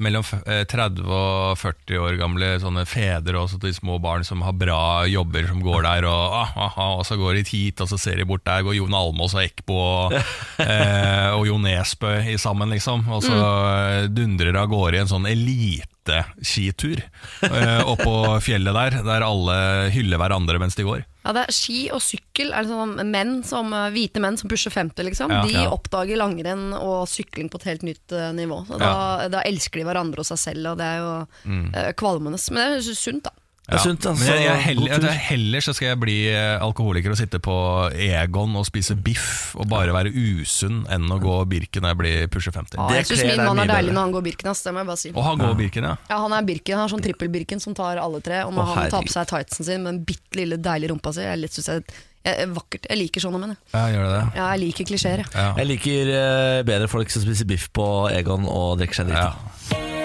mellom eh, 30 og 40 år gamle sånne fedre også til små barn som har bra jobber, som går der, og, ah, ah, ah, og så går de hit, og så ser de bort der, går Jon Almås og Ekbo og, eh, og Jo Nesbø sammen, liksom. Og så mm. dundrer det av gårde i en sånn elite hytteskitur uh, oppå fjellet der, der alle hyller hverandre mens de går. Ja, det er Ski og sykkel er sånn menn som, eh, hvite menn som pusher 50, liksom. Ja. de Ja. oppdager langrenn og sykling på et helt nytt uh, nivå. Da, da, da elsker de hverandre og seg selv, og det er jo uh, kvalmende. Men det er sunt, da. Er sunt, altså. Men jeg, jeg, heller, jeg, heller så skal jeg bli eh, alkoholiker og sitte på Egon og spise biff og bare være usunn enn å gå Birken når jeg blir pusher 50. Ja, jeg syns min mann er deilig når han går Birken, ass, det må jeg bare si. Og han går Birken, ja. Ja, han er Birken, han har sånn trippel-Birken som tar alle tre. Og når Å, han tar på seg tightsen sin med den bitte lille deilige rumpa si, jeg, litt, synes jeg, jeg, er vakkert. Jeg liker sånne menn. jeg. ja gjør det det? Ja, jeg liker klisjeer. jeg. Ja. Jeg liker uh, bedre folk som spiser biff på Egon og drikker seg Ja.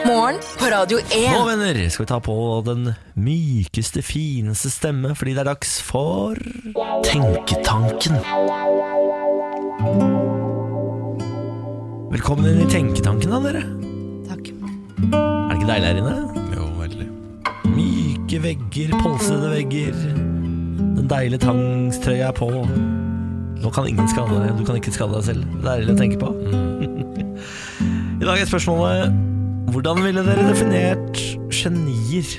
Morgen på Radio Nå, venner, skal vi ta på den mykeste, fineste stemme, fordi det er dags for Tenketanken. Velkommen inn i Tenketanken, da, dere. Takk. Er det ikke deilig her inne? Jo, veldig. Myke vegger, polsede vegger. Den deilige tangstrøya er på. Nå kan ingen skade deg. Du kan ikke skade deg selv. Det er deilig å tenke på. I dag er spørsmålet Hvordan ville dere definert genier?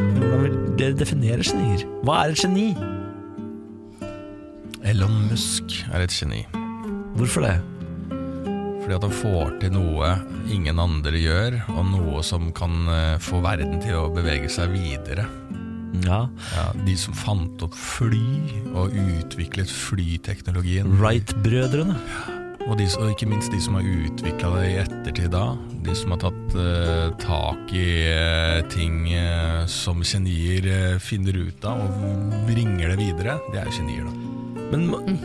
Hvordan vil dere definere genier? Hva er et geni? Elon Musk er et geni. Hvorfor det? Fordi at han får til noe ingen andre gjør, og noe som kan eh, få verden til å bevege seg videre. Ja, Ja, de som fant opp fly og utviklet flyteknologien. Wright-brødrene. Og, de, og ikke minst de som har utvikla det i ettertid da. De som har tatt eh, tak i eh, ting eh, som genier eh, finner ut av og bringer det videre. Det er jo genier, da. Men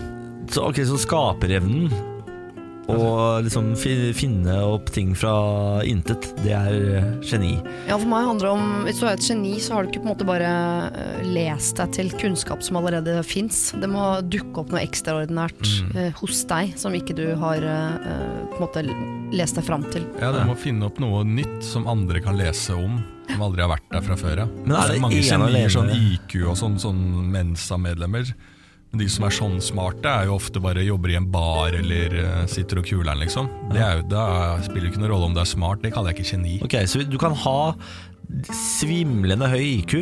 så, ok, så skaperevnen og liksom finne opp ting fra intet, det er eh, geni. Ja, for meg handler det om Hvis du er et geni, så har du ikke på en måte bare eh, lest deg til kunnskap som allerede fins. Det må dukke opp noe ekstraordinært mm. hos deg som ikke du har eh, eh, på en måte lest deg fram til. Ja, Du må finne opp noe nytt som andre kan lese om. Som aldri har vært der fra før Ja. Men er det mange genier, sånn IQ og sånn, sånn Mensa-medlemmer. De som er sånn smarte, er jo ofte bare jobber i en bar eller uh, sitter og kuler'n, liksom. Det er jo, da spiller det ikke noen rolle om du er smart, det kaller jeg ikke geni. Ok, Så du kan ha svimlende høy IQ,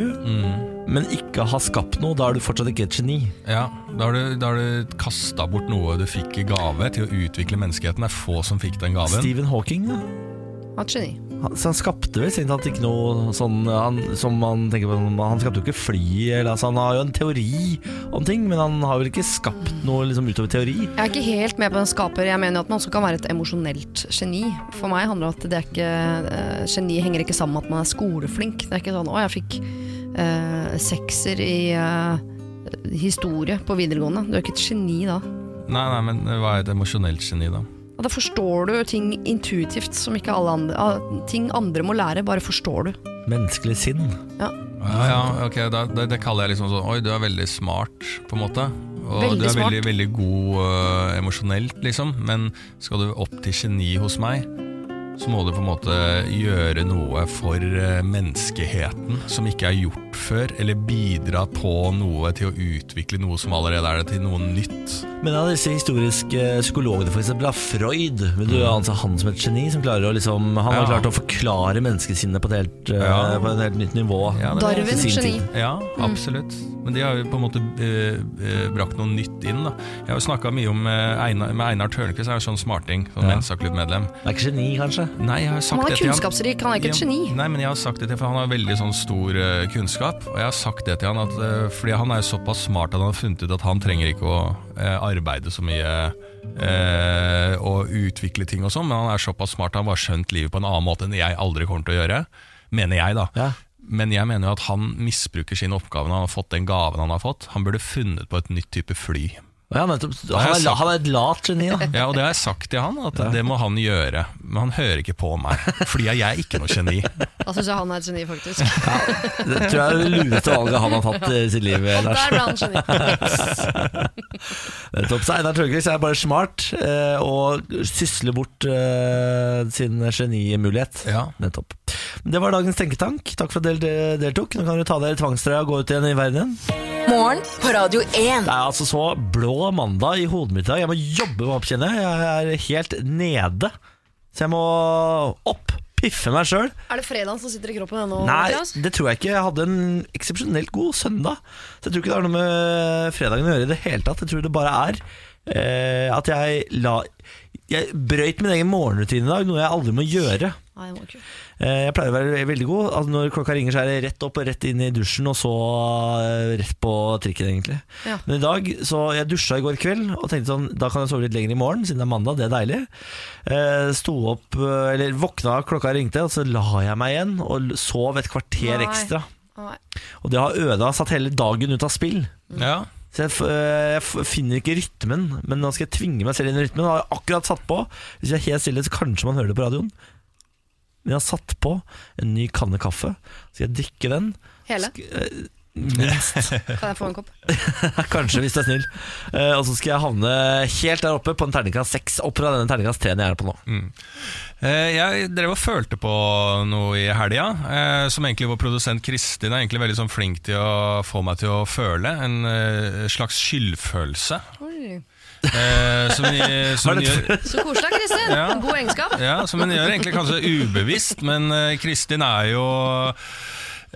men ikke ha skapt noe. Da er du fortsatt ikke et geni. Ja, Da har du, da har du kasta bort noe du fikk i gave til å utvikle menneskeheten. Det er få som fikk den gaven. Stephen Hawking, da. Ja, Et geni. Han, så han skapte vel sint ikke noe sånn han, som man tenker på Han skapte jo ikke fly, eller, altså, han har jo en teori om ting, men han har vel ikke skapt noe liksom, utover teori. Jeg er ikke helt med på den skaper. Jeg mener at man også kan være et emosjonelt geni. For meg handler det om at det er ikke uh, Geni henger ikke sammen med at man er skoleflink. Det er ikke sånn 'Å, jeg fikk uh, sekser i uh, historie på videregående'. Du er ikke et geni da. Nei, nei, men hva er et emosjonelt geni, da? Og da forstår du ting intuitivt som ikke alle andre Ting andre må lære, bare forstår du. Menneskelig sinn. Ja, ja, ja ok, da, det, det kaller jeg liksom sånn Oi, du er veldig smart, på en måte. Og Veldig du er smart. veldig, veldig god uh, emosjonelt, liksom. Men skal du opp til geni hos meg, så må du på en måte gjøre noe for uh, menneskeheten som ikke er gjort før, eller bidra på noe til å utvikle noe som allerede er det, til noe nytt. Men av disse historiske psykologene, eksempel, av Freud, vil du anse han som et geni? Som klarer å liksom, han har Ja. klart å forklare menneskesinnet på helt, eh, Ja. på et helt nytt nivå. Ja, Darwin, geni. tid. Ja, absolutt. Men de har jo på en måte eh, eh, brakt noe nytt inn. da Jeg har jo snakka mye om Einar, med Einar Tørnquist, er jo sånn smarting. Sånn Ja. Mensa-klubbmedlem. Det er ikke geni, kanskje? Nei, jeg har sagt Han er kunnskapsrik, han er ikke et Ja, geni. Nei, men jeg har sagt det til For han har veldig sånn stor eh, kunnskap Og jeg har sagt det til han at, eh, Fordi han er såpass smart At han har funnet ut at han trenger ikke å eh, arbeide så mye eh, Og utvikle ting og sånn Men han er såpass smart at Han har skjønt livet på en annen måte Enn jeg aldri kommer til å gjøre Mener jeg da Ja. Men jeg mener jo at han misbruker sine oppgaver Når han har fått den gaven han har fått Han burde funnet på et nytt type fly Ja, nettopp. Han er, han er et lat geni, da. Ja, og det har jeg sagt til han At det må han gjøre Men han hører ikke på meg Fordi jeg er ikke noe geni Da syns jeg han er et geni, faktisk. Det tror jeg er det lureste valget han har tatt i sitt liv. Og Lars. der ble han geni. Nettopp. Einar Tørnquist er bare smart eh, og sysler bort eh, sin genimulighet. Ja. Nettopp. Det var dagens tenketank. Takk for at dere deltok. Nå kan dere ta dere tvangstrøya og gå ut igjen i verden. Morgen på Radio 1. Det er altså så blå mandag i hodet mitt i dag. Jeg må jobbe meg opp, kjenner jeg. Jeg er helt nede. Så jeg må opp. piffe meg sjøl. Er det fredagen som sitter i kroppen ennå? Nei, det tror jeg ikke. Jeg hadde en eksepsjonelt god søndag. Så jeg tror ikke det har noe med fredagen å gjøre i det hele tatt. Jeg tror det bare er eh, at jeg la Jeg brøyt min egen morgenrutine i dag, noe jeg aldri må gjøre. Nei, det må ikke. Eh, Jeg pleier å være veldig god. Altså når klokka ringer, så er det rett opp og rett inn i dusjen, og så eh, rett på trikken, egentlig. Ja. Men i dag, så jeg dusja i går kveld og tenkte sånn, da kan jeg sove litt lenger i morgen, siden det er mandag. Det er deilig. Eh, Sto opp, eller våkna, klokka ringte, og så la jeg meg igjen og sov et kvarter Nei. ekstra. Nei. Og det har øda satt hele dagen ut av spill. Ja. Så jeg, eh, jeg finner ikke rytmen, men nå skal jeg tvinge meg selv inn i rytmen. Har jeg akkurat satt på. Hvis jeg er helt stille, så kanskje man hører det på radioen. Men jeg har satt på en ny kanne kaffe. Skal jeg drikke den? Hele? Sk- eh, Minst. Kan jeg få en kopp? kanskje, hvis du er snill. Eh, og så skal jeg havne helt der oppe på en terningkast seks. Opp fra denne terningkast tre jeg er på nå. Eh, Jeg drev og følte på noe i helga, eh, som egentlig vår produsent Kristin er egentlig veldig sånn flink til å få meg til å føle. En slags skyldfølelse. Oi. Eh, som hun, som hun gjør, Så koselig, Kristin. Ja. God egenskap. ja, som hun gjør egentlig kanskje ubevisst, men Kristin er jo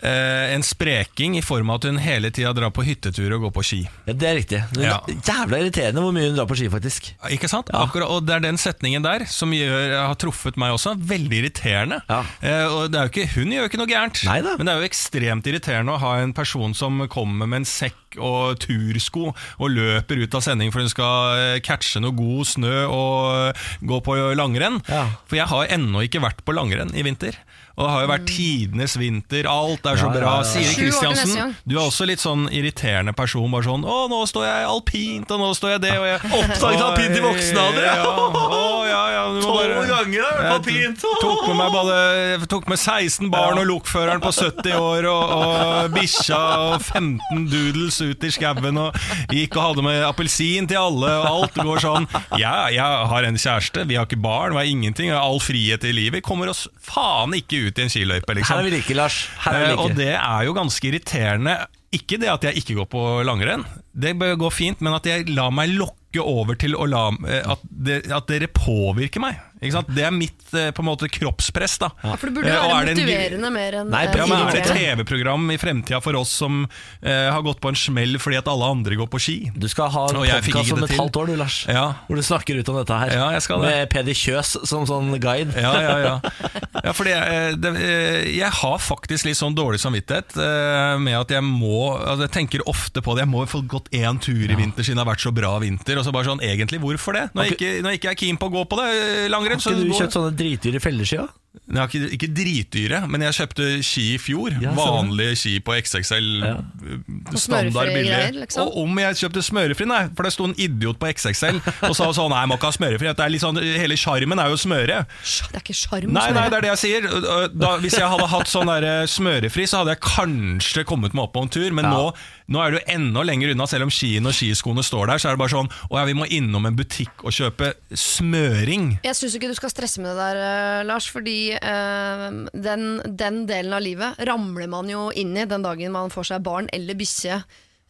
eh, en spreking i form av at hun hele tida drar på hyttetur og går på ski. Ja, Det er riktig. Det er Ja. Jævla irriterende hvor mye hun drar på ski, faktisk. Ikke sant? Akkurat, og det er den setningen der som gjør, har truffet meg også. Veldig irriterende. Ja. Eh, og det er jo ikke, hun gjør jo ikke noe gærent, Neida. men det er jo ekstremt irriterende å ha en person som kommer med en sekk og tursko og løper ut av sending for hun skal eh, catche noe god snø og eh, gå på langrenn. Ja. For jeg har ennå ikke vært på langrenn i vinter. Og det har jo vært tidenes vinter, alt er så Ja, bra. ja, ja. Siri Kristiansen, du er også litt sånn irriterende person. Bare sånn 'Å, nå står jeg alpint, og nå står jeg det', og jeg Oppdaget alpint i voksen alder, ja. Ja, ja, ja, bare- ganger har jeg alpint! tok med meg både tok med 16 barn og lokføreren på 70 år og, og bikkja og 15 doodles ut i skauen og gikk og hadde med appelsin til alle, og alt går sånn. Ja, jeg har en kjæreste, vi har ikke barn, vi har ingenting, vi har all frihet i livet. Vi kommer oss faen ikke ut i en skiløype, Her liksom. er vi like, Lars. Her er vi like. Og det er jo ganske irriterende. Ikke det at jeg ikke går på langrenn, det bør gå fint, men at jeg lar meg lokke over til å la eh, At, det, at dere påvirker meg. Ikke sant? Det er mitt eh, på en måte kroppspress. da Ja, for det burde Eh, være er det en- motiverende mer enn Nei, eh, ja, men Er det. TV-program i fremtida for oss som uh, har gått på en smell fordi at alle andre går på ski? Du skal ha en podkast om et til. halvt år, du, Lars. Ja. Hvor du snakker ut om dette her. Ja, jeg skal det. Med Peder Kjøs som sånn guide. Ja, ja, ja. ja fordi jeg, det, eh, jeg har faktisk litt sånn dårlig samvittighet uh, med at jeg må altså Jeg tenker ofte på det. Jeg må få gått én tur i vinter siden det har vært så bra vinter. Og så bare sånn, egentlig, hvorfor det? Når jeg ikke, når jeg ikke er keen på å gå på det eh, langrenn, så Har ikke du kjøpt sånne dritdyre felleski? da? Jeg ikke, ikke dritdyre, men jeg kjøpte ski i fjor. Ja. Vanlige ski på XXL. Ja. eh, Standard billig. greier, liksom. Og om jeg kjøpte smørefri, nei. For det sto en idiot på XXL og sa sånn Nei, må ikke ha smørefri. Det er litt sånn, hele sjarmen er jo smøre. Det er ikke sjarm. Nei, nei, det er det jeg sier. Da, hvis jeg hadde hatt sånn der eh, smørefri, så hadde jeg kanskje kommet meg opp på en tur. Men Ja. nå, nå er du enda lenger unna, selv om skiene og skiskoene står der. Så er det bare sånn Å ja, vi må innom en butikk og kjøpe smøring. Jeg syns ikke du skal stresse med det der, eh, Lars, fordi øh, den, den delen av livet ramler man jo inn i den dagen man får seg barn eller bikkje.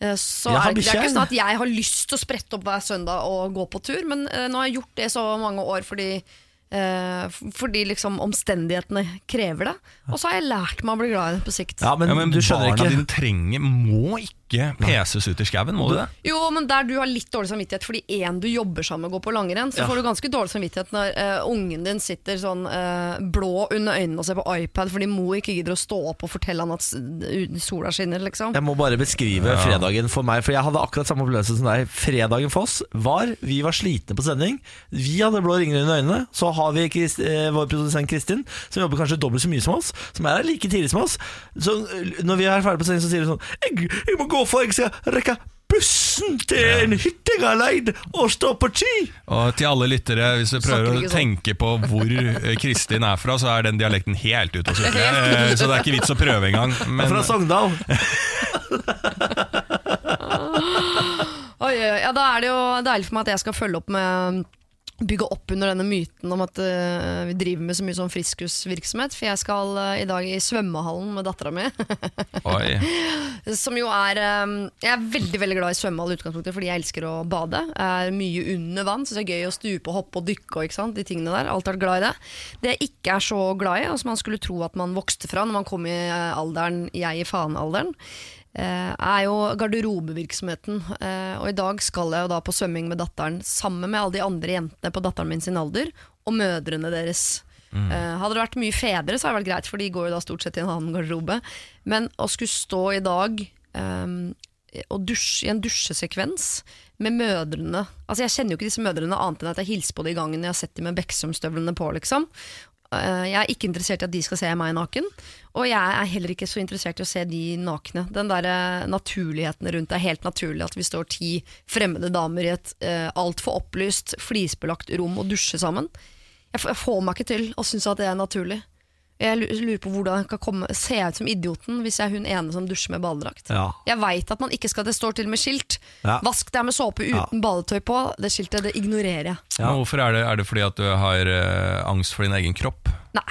Eh, Så er, det- det er ikke sånn at jeg har lyst til å sprette opp hver søndag og gå på tur, men øh, nå har jeg gjort det så mange år fordi fordi liksom omstendighetene krever det. Og så har jeg lært meg å bli glad i det på sikt. Ja, men, Ja, men du skjønner barna ikke dine trenger må ikke peses ut i skauen, må du det? Jo, men der du har litt dårlig samvittighet fordi en du jobber sammen med går på langrenn, så Ja. får du ganske dårlig samvittighet når uh, ungen din sitter sånn uh, blå under øynene og ser på iPad fordi mor ikke gidder å stå opp og fortelle han at sola skinner, liksom. Jeg må bare beskrive fredagen for meg, for jeg hadde akkurat samme opplevelse som deg. Fredagen for oss var Vi var slitne på sending. Vi hadde blå ringer under øynene. Så har vi Christ, eh, vår produsent Kristin, som jobber kanskje dobbelt så mye som oss. Som er her like tidlig som oss. Så eh, når vi er ferdig på sending, så sier hun sånn jeg, 'Jeg må gå, for jeg skal rekke bussen til en hytte jeg har leid, og stå på ski'. Og til alle lyttere, hvis du prøver å sånn. tenke på hvor eh, Kristin er fra, så er den dialekten helt ute å sykle. Eh, Så det er ikke vits å prøve engang. Jeg er Men fra Sogndal. Oi, oi, oi. ja, da er det jo deilig for meg at jeg skal følge opp med bygge opp under denne myten om at uh, vi driver med så mye sånn friskusvirksomhet. For jeg skal uh, i dag i svømmehallen med dattera mi. Som jo er um, Jeg er veldig veldig glad i svømmehall i utgangspunktet fordi jeg elsker å bade. Jeg er mye under vann, syns det er gøy å stupe og hoppe og dykke og de tingene der. Alltid vært glad i det. Det jeg ikke er så glad i, og som man skulle tro at man vokste fra når man kom i alderen jeg i faen-alderen, eh, er jo garderobevirksomheten. Eh, og i dag skal jeg jo da på svømming med datteren sammen med alle de andre jentene på datteren min sin alder, og mødrene deres. Eh, hadde det vært mye fedre, så hadde det vært greit, for de går jo da stort sett i en annen garderobe. Men å skulle stå i dag um, og dusje, i en dusjesekvens med mødrene Altså Jeg kjenner jo ikke disse mødrene annet enn at jeg hilser på dem i gangen jeg har sett dem med Beksum-støvlene på. liksom Eh, Jeg er ikke interessert i at de skal se meg naken, og jeg er heller ikke så interessert i å se de nakne. Den der eh, naturligheten rundt det er helt naturlig at vi står ti fremmede damer i et uh, altfor opplyst, flisbelagt rom og dusjer sammen. Jeg får meg ikke til å synes at det er naturlig. Jeg lurer på hvordan jeg kan komme, se ut som idioten hvis jeg er hun ene som dusjer med badedrakt. Ja. Jeg veit at man ikke skal, det står til med skilt. Ja. Vask deg med såpe uten badetøy på. Det skiltet det ignorerer jeg. Ja. Men hvorfor er det, er det fordi at du har uh, angst for din egen kropp? Nei.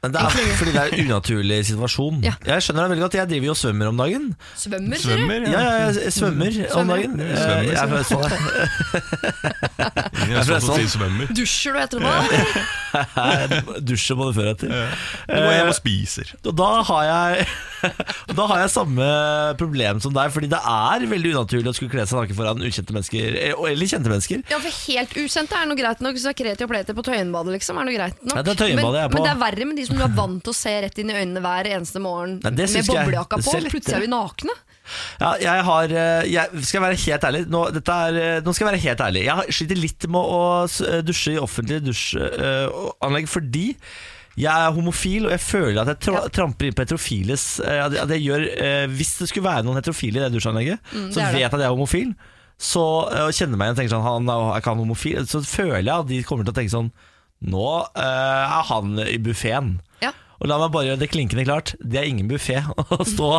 Men det er fordi det er en unaturlig situasjon. Ja. Jeg skjønner det veldig godt. Jeg driver jo og svømmer om dagen. Svømmer, sier du? Svømmer? Ja, ja, jeg svømmer om dagen. Eh, Svømmer, Jeg er fra Østfold. jeg. Er fra som Østfold. Dusjer du etter det? Dusjer både før og etter. Du går hjem og spiser. Og da har jeg Da har jeg samme problem som deg, Fordi det er veldig unaturlig å skulle kle seg naken foran ukjente mennesker, eh, eller kjente mennesker. Ja, for Helt ukjente er noe greit nok. Hvis du har kreti og pleti på Tøyenbadet, liksom, er noe greit nok. Ja, det er men, er på. men det er verre med de som du er vant til å se rett inn i øynene hver eneste morgen Nei, med boblejakka på. og. Plutselig er vi nakne. Ja, jeg har eh, jeg, Skal jeg være helt ærlig nå, er, eh, nå skal jeg være helt ærlig Jeg sliter litt med å eh, dusje i offentlige dusjanlegg Fordi jeg er homofil Og jeg føler at jeg tra tramper inn på heterofiles at, jeg gjør, uh, Hvis det skulle være noen heterofile i det dusjanlegget Så Mm, det er vet jeg at jeg er homofil Så uh, kjenner meg igjen og tenker sånn Han er ikke han homofil Så føler jeg at de kommer til å tenke sånn Nå uh, er han i buffeten Ja. og la meg bare gjøre det klinkende klart Det er ingen buffet å stå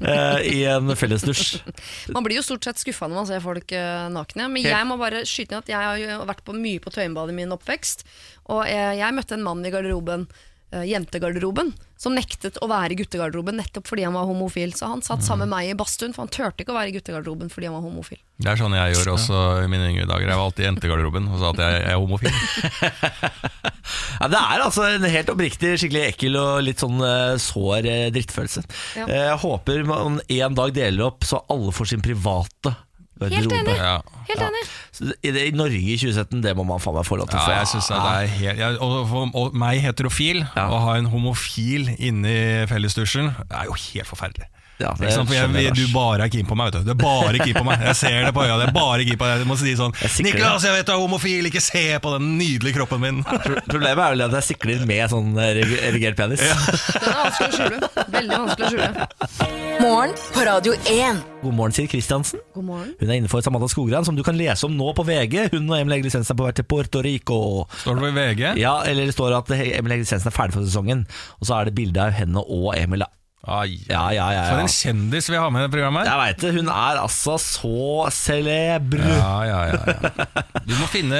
eh, i en fellesdusj Man blir jo stort sett skuffa når man ser folk eh, nakne. Men jeg må bare skyte ned at jeg har vært på mye på Tøyenbadet i min oppvekst. Og jeg, jeg møtte en mann i garderoben, eh, jentegarderoben, som nektet å være i guttegarderoben nettopp fordi han var homofil. Så han satt sammen med meg i badstuen, for han turte ikke å være i guttegarderoben fordi han var homofil. Det er sånn jeg gjør også i mine yngre dager. Jeg var alltid i jentegarderoben og sa at jeg, er homofil. Ja, det er altså en helt oppriktig skikkelig ekkel og litt sånn eh, sår eh, drittfølelse. Ja. Eh, Jeg håper man en dag deler opp så alle får sin private garderobe. enig. Ja. Helt enig. Så I, det- I Norge i 2017, det må man faen meg få lov til å Ja, jeg synes det er helt ja, og, og, og meg heterofil, Ja. å ha en homofil inni fellesdusjen, er jo helt forferdelig. Ja, det Ikke sant? For jeg, jeg, du bare er keen på meg, vet du. Du er bare keen på meg. Jeg ser det på øya. Det er bare keen på deg. Du må si sånn Jeg 'Niklas, jeg vet du er homofil, ikke se på den nydelige kroppen min'. Pro- Problemet er vel at jeg sikler med sånn eh, erigert penis. Den er vanskelig å skjule. Veldig vanskelig å skjule. Morgen på Radio 1. God morgen, sier Kristiansen. God morgen. Hun er innenfor Samantha Skogran, som du kan lese om nå på VG. Hun og Emil Egil Lisensen er på vei til Puerto Rico. Står det på VG? Ja, eller det står at Emil Egil Lisensen er ferdig for sesongen. Og så er det bilde av henne og Emil. Ai, Ja, ja, ja, For en kjendis vi har med i det programmet. Jeg veit det. Hun er altså så celebr. Ja, ja, ja, ja. Du må finne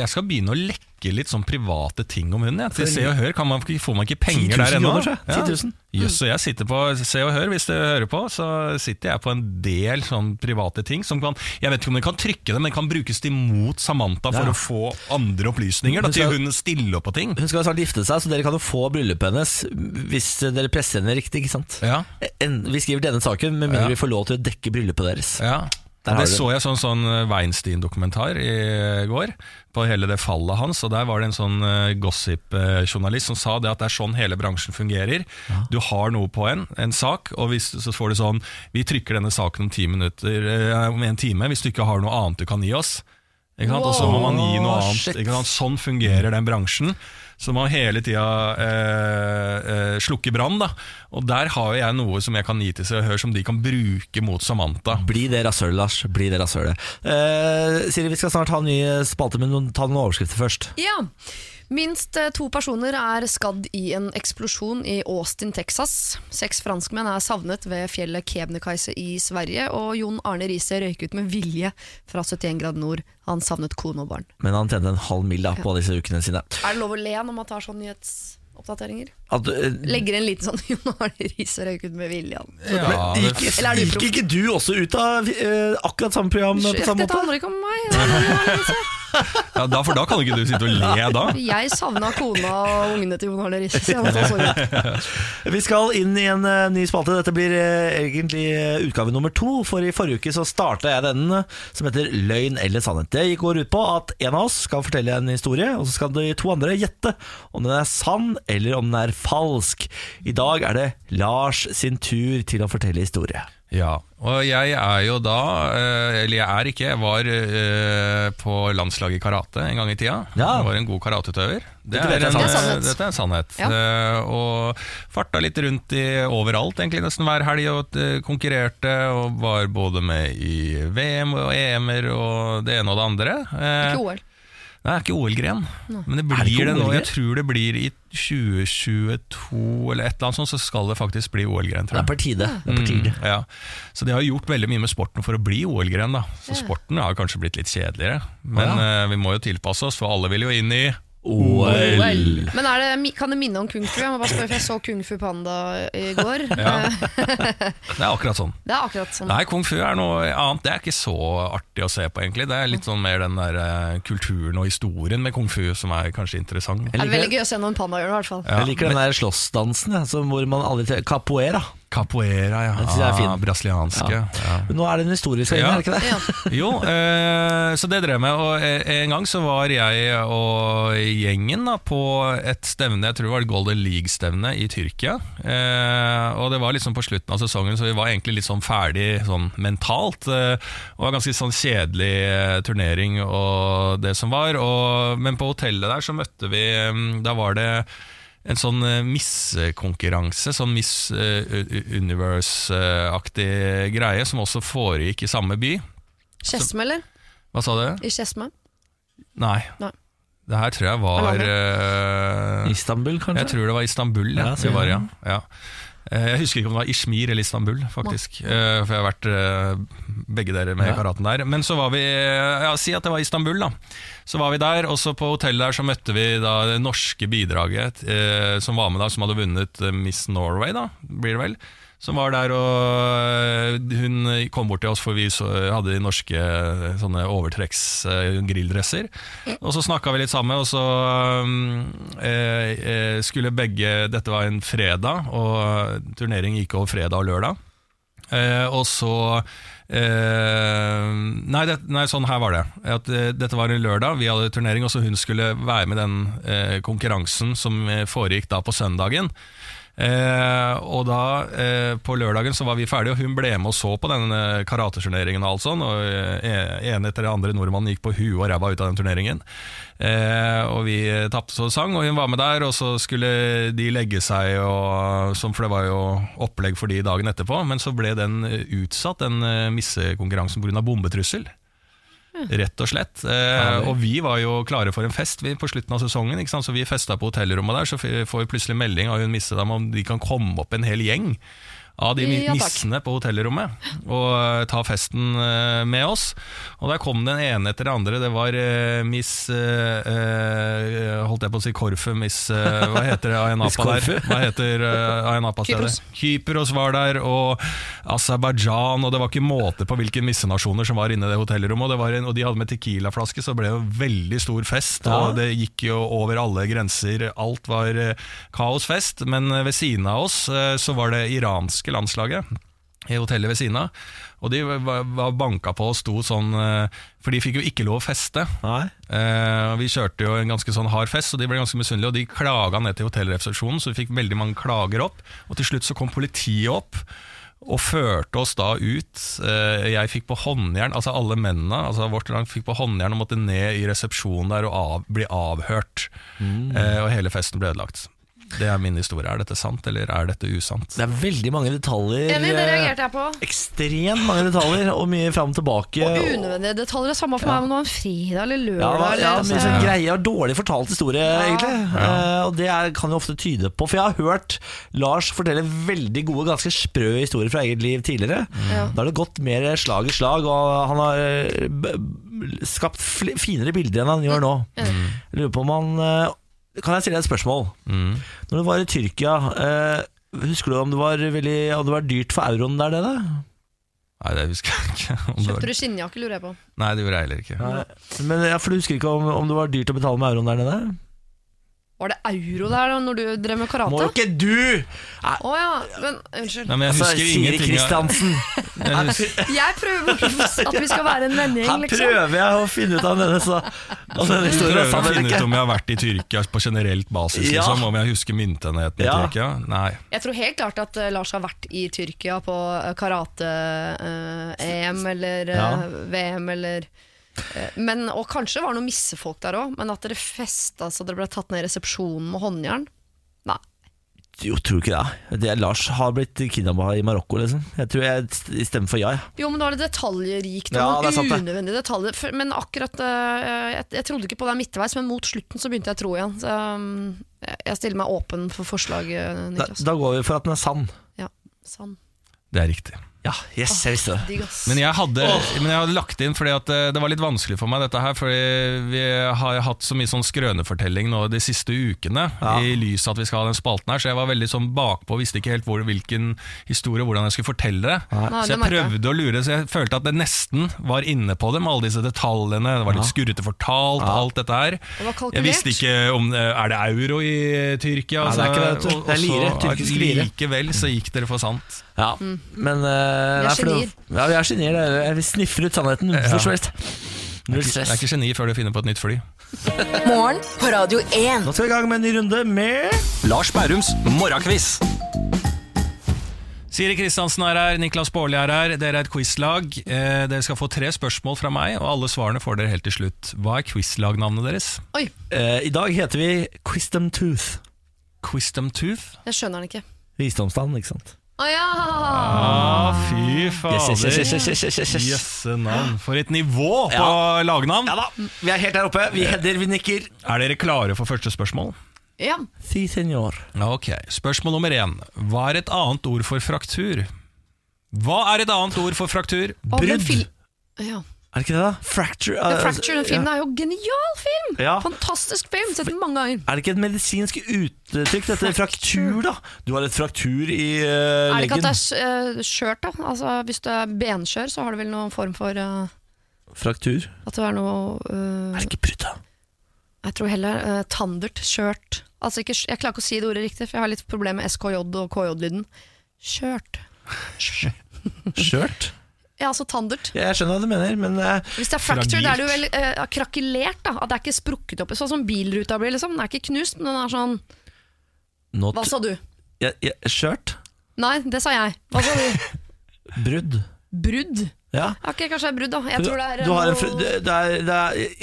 Jeg skal begynne å lekke litt sånn private ting om hunden. Ja. Til Se og Hør kan man, får man ikke 10 000 penger der ennå. Jøss, ja. jeg. 10 000. Jøss, så jeg sitter på Se og Hør, hvis du hører på, så sitter jeg på en del sånn private ting som kan Jeg vet ikke om de kan trykke det, men kan brukes imot Samantha for Ja. å få andre opplysninger. Da, til hun stiller opp på ting. Hun skal snart gifte seg, så dere kan jo få bryllupet hennes hvis dere presser henne riktig. ikke sant? Ja, En, vi skriver denne saken med mindre vi får lov til å dekke bryllupet deres. ja. Det så jeg sånn, sånn Weinstein-dokumentar i går, på hele det fallet hans. Og Der var det en sånn eh, gossip-journalist som sa det at det er sånn hele bransjen fungerer. Du har noe på en, en sak, og hvis, så får du sånn Vi trykker denne saken om, ti minutter, eh, om en time hvis du ikke har noe annet du kan gi oss. Ikke sant? Og så må man gi noe annet. Ikke sant? Sånn fungerer den bransjen. Så man hele tida eh, eh, slukke brann. Og der har jo jeg noe som jeg kan gi til Se og Hør, som de kan bruke mot Samantha. Bli det rasølet, Lars. Bli det rasølet. Eh, Siri, vi skal snart ha en ny spalte, men ta noen overskrifter først. Ja. Minst eh, to personer er skadd i en eksplosjon i Austin, Texas. Seks franskmenn er savnet ved fjellet Kebnekaise i Sverige, og Jon Arne Riise røyk ut med vilje fra 71 grad nord. Han savnet kone og barn. Men han tjente en halv mill. da på disse ukene sine. Er det lov å le når man tar sånne nyhetsoppdateringer? At, uh, Legger en liten sånn Jon Arne Riise røyk ut med vilje. Ja, men gikk, Eller gikk ikke du også ut av uh, akkurat samme program på samme samme Dette måte? handler ikke om meg. det ja, da, for da kan ikke du sitte og le da. Jeg savna kona og ungene til Jon Arne Riise. Vi skal inn i en uh, ny spalte. Dette blir uh, egentlig uh, utgave nummer to. For i forrige uke så starta jeg denne som heter Løgn eller sannhet. Det går ut på at en av oss skal fortelle en historie, og så skal de to andre gjette om den er sann eller om den er falsk. I dag er det Lars sin tur til å fortelle historie. Ja, og jeg er jo da, eh, eller jeg er ikke, jeg var eh, på landslaget i karate en gang i tida. Ja. Jeg var en god karateutøver. Det er en-. Det er sannhet. Dette er sannhet. Ja. Eh, og farta litt rundt i overalt, egentlig nesten hver helg, og eh, konkurrerte. Og var både med i VM og EM-er og det ene og det andre. Eh, Ikke OL. Nei, det er ikke OL-gren, men det blir det det, nå. Jeg tror det blir i 2022 eller et eller annet sånt, så skal det faktisk bli OL-gren. Det tror er på tide. Det er på tide. Mm, ja. Så de har gjort veldig mye med sporten for å bli OL-gren. Så sporten har kanskje blitt litt kjedeligere. Men ja. uh, vi må jo tilpasse oss, for alle vil jo inn i OL. Men er det, kan det minne om kung fu? Jeg må bare spørre, for jeg så Kung Fu Panda i går. Ja. Det er akkurat sånn. Det er akkurat sånn. Nei, kung fu er noe annet. Det er ikke så artig å se på, egentlig. Det er litt sånn mer den der eh, kulturen og historien med kung fu som er kanskje interessant. Det er veldig gøy å se noen panda gjør det, i hvert fall. Ja, jeg liker den der slåssdansen hvor man aldri Capoeira. Capoeira, ja. Ah, Brasilianske. Ja. Ja. Nå er det en historisk i, Ja. er det ikke det? Jo, eh, så det drev jeg med. Og eh, en gang så var jeg og gjengen da, på et stevne, jeg tror det var et Golden League-stevne i Tyrkia. Eh, og det var liksom på slutten av sesongen, så vi var egentlig litt sånn ferdig sånn mentalt. Eh, det var ganske sånn kjedelig eh, turnering og det som var. Og, men på hotellet der så møtte vi mm, Da var det en sånn eh, missekonkurranse, sånn Miss eh, Universe-aktig greie, som også foregikk i samme by. Skedsme, eller? Hva sa du? I Skedsme? Nei. Nei. Det her tror jeg var uh, Istanbul, kanskje? Jeg tror det var Istanbul. Ja, Ja, var, ja. Ja. Eh, Jeg husker ikke om det var Ishmir eller Istanbul, faktisk. Eh, For jeg har vært eh, begge dere med Ja. karaten der. Men så var vi Ja, si at det var Istanbul, da. Så var vi der, og så på hotellet der så møtte vi da det norske bidraget eh, som var med da, som hadde vunnet Miss Norway, da, blir det vel. Som var der, og eh, hun kom bort til oss, for vi hadde de norske eh, sånne overtrekks-grilldresser. Og så snakka vi litt sammen, og så eh, eh, skulle begge Dette var en fredag, og turnering gikk over fredag og lørdag. Eh, og så eh, nei, det, nei, sånn her var det. At, eh, dette var en lørdag, vi hadde turnering, og så hun skulle være med den eh, konkurransen som eh, foregikk da på søndagen. Eh, og da eh, På lørdagen så var vi ferdige, og hun ble med og så på den eh, karateturneringen. Og alt sånn, og eh, etter den andre nordmannen gikk på huet og ræva ut av den turneringen. Eh, og vi eh, tapte så sang, og hun var med der. Og så skulle de legge seg, og, for det var jo opplegg for de dagen etterpå. Men så ble den eh, utsatt, den eh, missekonkurransen pga. bombetrussel. Rett og slett. Eh, og vi var jo klare for en fest vi, på slutten av sesongen, ikke sant? så vi festa på hotellrommet der. Så får vi plutselig melding av hun missedama om de kan komme opp en hel gjeng av de nissene Ja, på hotellrommet og eh, ta festen eh, med oss. Og der kom den ene etter den andre. Det var eh, Miss eh, eh, Holdt jeg på å si Korfu, Miss eh, Hva heter det? Ayanapa der? Hva heter uh, Ayanapa-stedet? Kypros. Kypros var der, og Aserbajdsjan, og det var ikke måte på hvilke missenasjoner som var inne i det hotellrommet. Og, det var en, og de hadde med Tequila-flaske, så det ble jo veldig stor fest. Ja. Og det gikk jo over alle grenser. Alt var eh, kaosfest. Men eh, ved siden av oss eh, så var det iranske landslaget i hotellet ved siden av. Og de var, var banka på og sto sånn eh, For de fikk jo ikke lov å feste. Eh, vi kjørte jo en ganske sånn hard fest, og de ble ganske misunnelige. Og de klaga ned til hotellresepsjonen, så vi fikk veldig mange klager opp. Og til slutt så kom politiet opp. Og førte oss da ut. Eh, jeg fikk på håndjern, altså alle mennene altså vårt lag fikk på håndjern og måtte ned i resepsjonen der og av, bli avhørt. Eh, og hele festen ble ødelagt. Det er min historie. Er dette sant, eller er dette usant? Det er veldig mange detaljer. Enig, det eh, reagerte jeg på. Ekstremt mange detaljer, og mye fram og tilbake. Og unødvendige detaljer. Samme for meg om det var en fredag eller lørdag. Ja, ja, mye så- sånn greie og dårlig fortalt historie, Ja. egentlig. Eh, og det er, kan jo ofte tyde på For jeg har hørt Lars fortelle veldig gode, ganske sprø historier fra eget liv tidligere. Mm. Da har det gått mer slag i slag, og han har eh, skapt fl finere bilder enn han gjør nå. Mm. Lurer på om han Kan jeg stille deg et spørsmål? Mm. Når du var i Tyrkia, eh, husker du om det var, veldig, om det var dyrt for euroen der nede? Nei, det husker jeg ikke. Om Kjøpte du skinnjakke, lurer jeg på. Nei, det gjorde jeg heller ikke. Nei. Men ja, For du husker ikke om, om det var dyrt å betale med euroen der nede? Var det euro der da når du drev med karate? Må jo ikke du! Å ja, men unnskyld. Nei, men jeg Altså, husker Siri ingenting av- Kristiansen. Jeg husker- Jeg prøver at vi skal være en vennegjeng, Her liksom. prøver jeg å finne ut av denne, så, om denne Jeg historien er prøver å finne ut om jeg har vært i Tyrkia på generelt basis, Ja. liksom, om jeg husker myntenheten i Ja. Tyrkia. Nei. Jeg tror helt klart at eh, Lars har vært i Tyrkia på eh, karate-EM eller eh, Ja. VM eller men, Og kanskje var det noen missefolk der òg, men at dere festa så dere ble tatt ned i resepsjonen med håndjern? Nei. Jo, tror ikke det. det er Lars har blitt kidnappa i Marokko, liksom. Jeg tror jeg stemmer for ja. Jo, men da er det detaljrikt Ja, det sant noen det. unødvendige detaljer. Men akkurat eh, jeg, jeg trodde ikke på det midtveis, men mot slutten så begynte jeg å tro igjen. Så um, jeg- stiller meg åpen for forslag, Niklas. Da, da går vi for at den er sann. Ja, sann. Det er riktig. Ja, yes, jeg visste det. Men jeg hadde, men jeg hadde lagt inn fordi at eh, det var litt vanskelig for meg dette her, fordi vi har hatt så mye sånn skrønefortelling nå de siste ukene, Ja. i lys av at vi skal ha den spalten her, så jeg var veldig sånn bakpå, visste ikke helt hvor, hvilken historie, hvordan jeg skulle fortelle det. Nei, Så jeg prøvde å lure, så jeg følte at det nesten var inne på det med alle disse detaljene, det var litt skurrete fortalt, Ja. alt dette her. Det. Jeg visste ikke om eh, Er det euro i Tyrkia? Nei, det er ikke det, Det er lire, tyrkisk lire. Likevel så gikk dere for sant. Ja, men uh, Vi er genier. Ja, vi er genier. det er- Vi sniffer ut sannheten hvor som helst. Null Jeg er ikke geni før du finner på et nytt fly. Morgen på Radio 1. Nå skal vi i gang med en ny runde med Lars Bærums morgenkviss. Siri Kristiansen er her, Niklas Baarli er her. Dere er et quizlag. Eh, dere skal få tre spørsmål fra meg, og alle svarene får dere helt til slutt. Hva er quizlagnavnet deres? Oi, Eh, I dag heter vi Quisdom Tooth. Quisdom Tooth? jeg skjønner den ikke. Visdomstann, ikke sant? Å ja! Ah, fy yes, yes, fader. yes, yes. Jøsse navn. For et nivå på Ja. lagnavn. Ja da, vi er helt der oppe. Vi header, vi nikker. Er dere klare for første spørsmål? ja. Si senor. Ok, Spørsmål nummer én. Hva er et annet ord for fraktur? Hva er et annet ord for fraktur? Brudd. Ja. Er det ikke det, da? Fracture. The eh, Fracture, den filmen er jo genial film! Ja. Fantastisk film, sett den mange ganger. Er det ikke et medisinsk uttrykk, dette fraktur, da? Du har et fraktur i uh, Er det ikke at det er uh, skjørt, da? Altså, hvis du er benskjør, så har du vel noen form for eh, Fraktur? At det er noe eh, Er det ikke brudd, da? Jeg tror heller uh, tandert, skjørt Altså ikke, Jeg klarer ikke å si det ordet riktig, for jeg har litt problemer med SKJ og KJ-lyden. Skjørt. Skjørt? Ja, altså tandert. Ja, jeg skjønner hva du mener, men eh, Hvis det er fracture, da er det jo vel uh, krakelert. da At det er ikke sprukket opp. Sånn som bilruta blir. liksom Den er ikke knust, men den er sånn not- Hva sa du? ja, ja, Skjørt? Nei, det sa jeg. Hva sa du? Brudd? Brudd? Ja. Ok, kanskje det er brudd, da. Jeg tror det er du har en, noe- det det er, det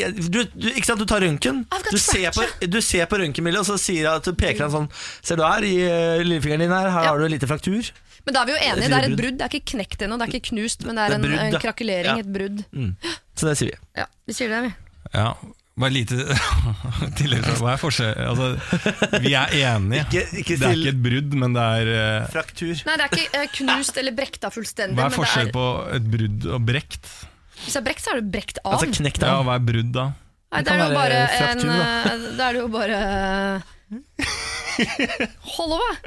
er, du, du, Ikke sant, du tar røntgen. I've got Du ser på, du ser på røntgenbildet, og så sier jeg at du peker han sånn Ser du her, i eh, lillefingeren din her, her Ja. har du en liten fraktur. Men da er vi jo enige. Det er et brudd. brudd. Det er ikke knekt ennå, det er ikke knust, men det er, Det er en, brudd, en Ja. et brudd. Så det sier vi. Ja, Vi sier det, vi. Ja, bare lite tillegg. Hva er forskjell? Altså, vi er enige. Ikke- ikke det er ikke et brudd, men det er uh... Fraktur. Nei, det er ikke uh, knust eller brekta fullstendig. Hva er forskjellen det forskjell på et brudd og brekt? Hvis det er brekt, så er det brekt av. Altså knekt Ja, hva er brudd da? Nei, det det er være bare fraktur, en da. er jo er det jo bare Hold over!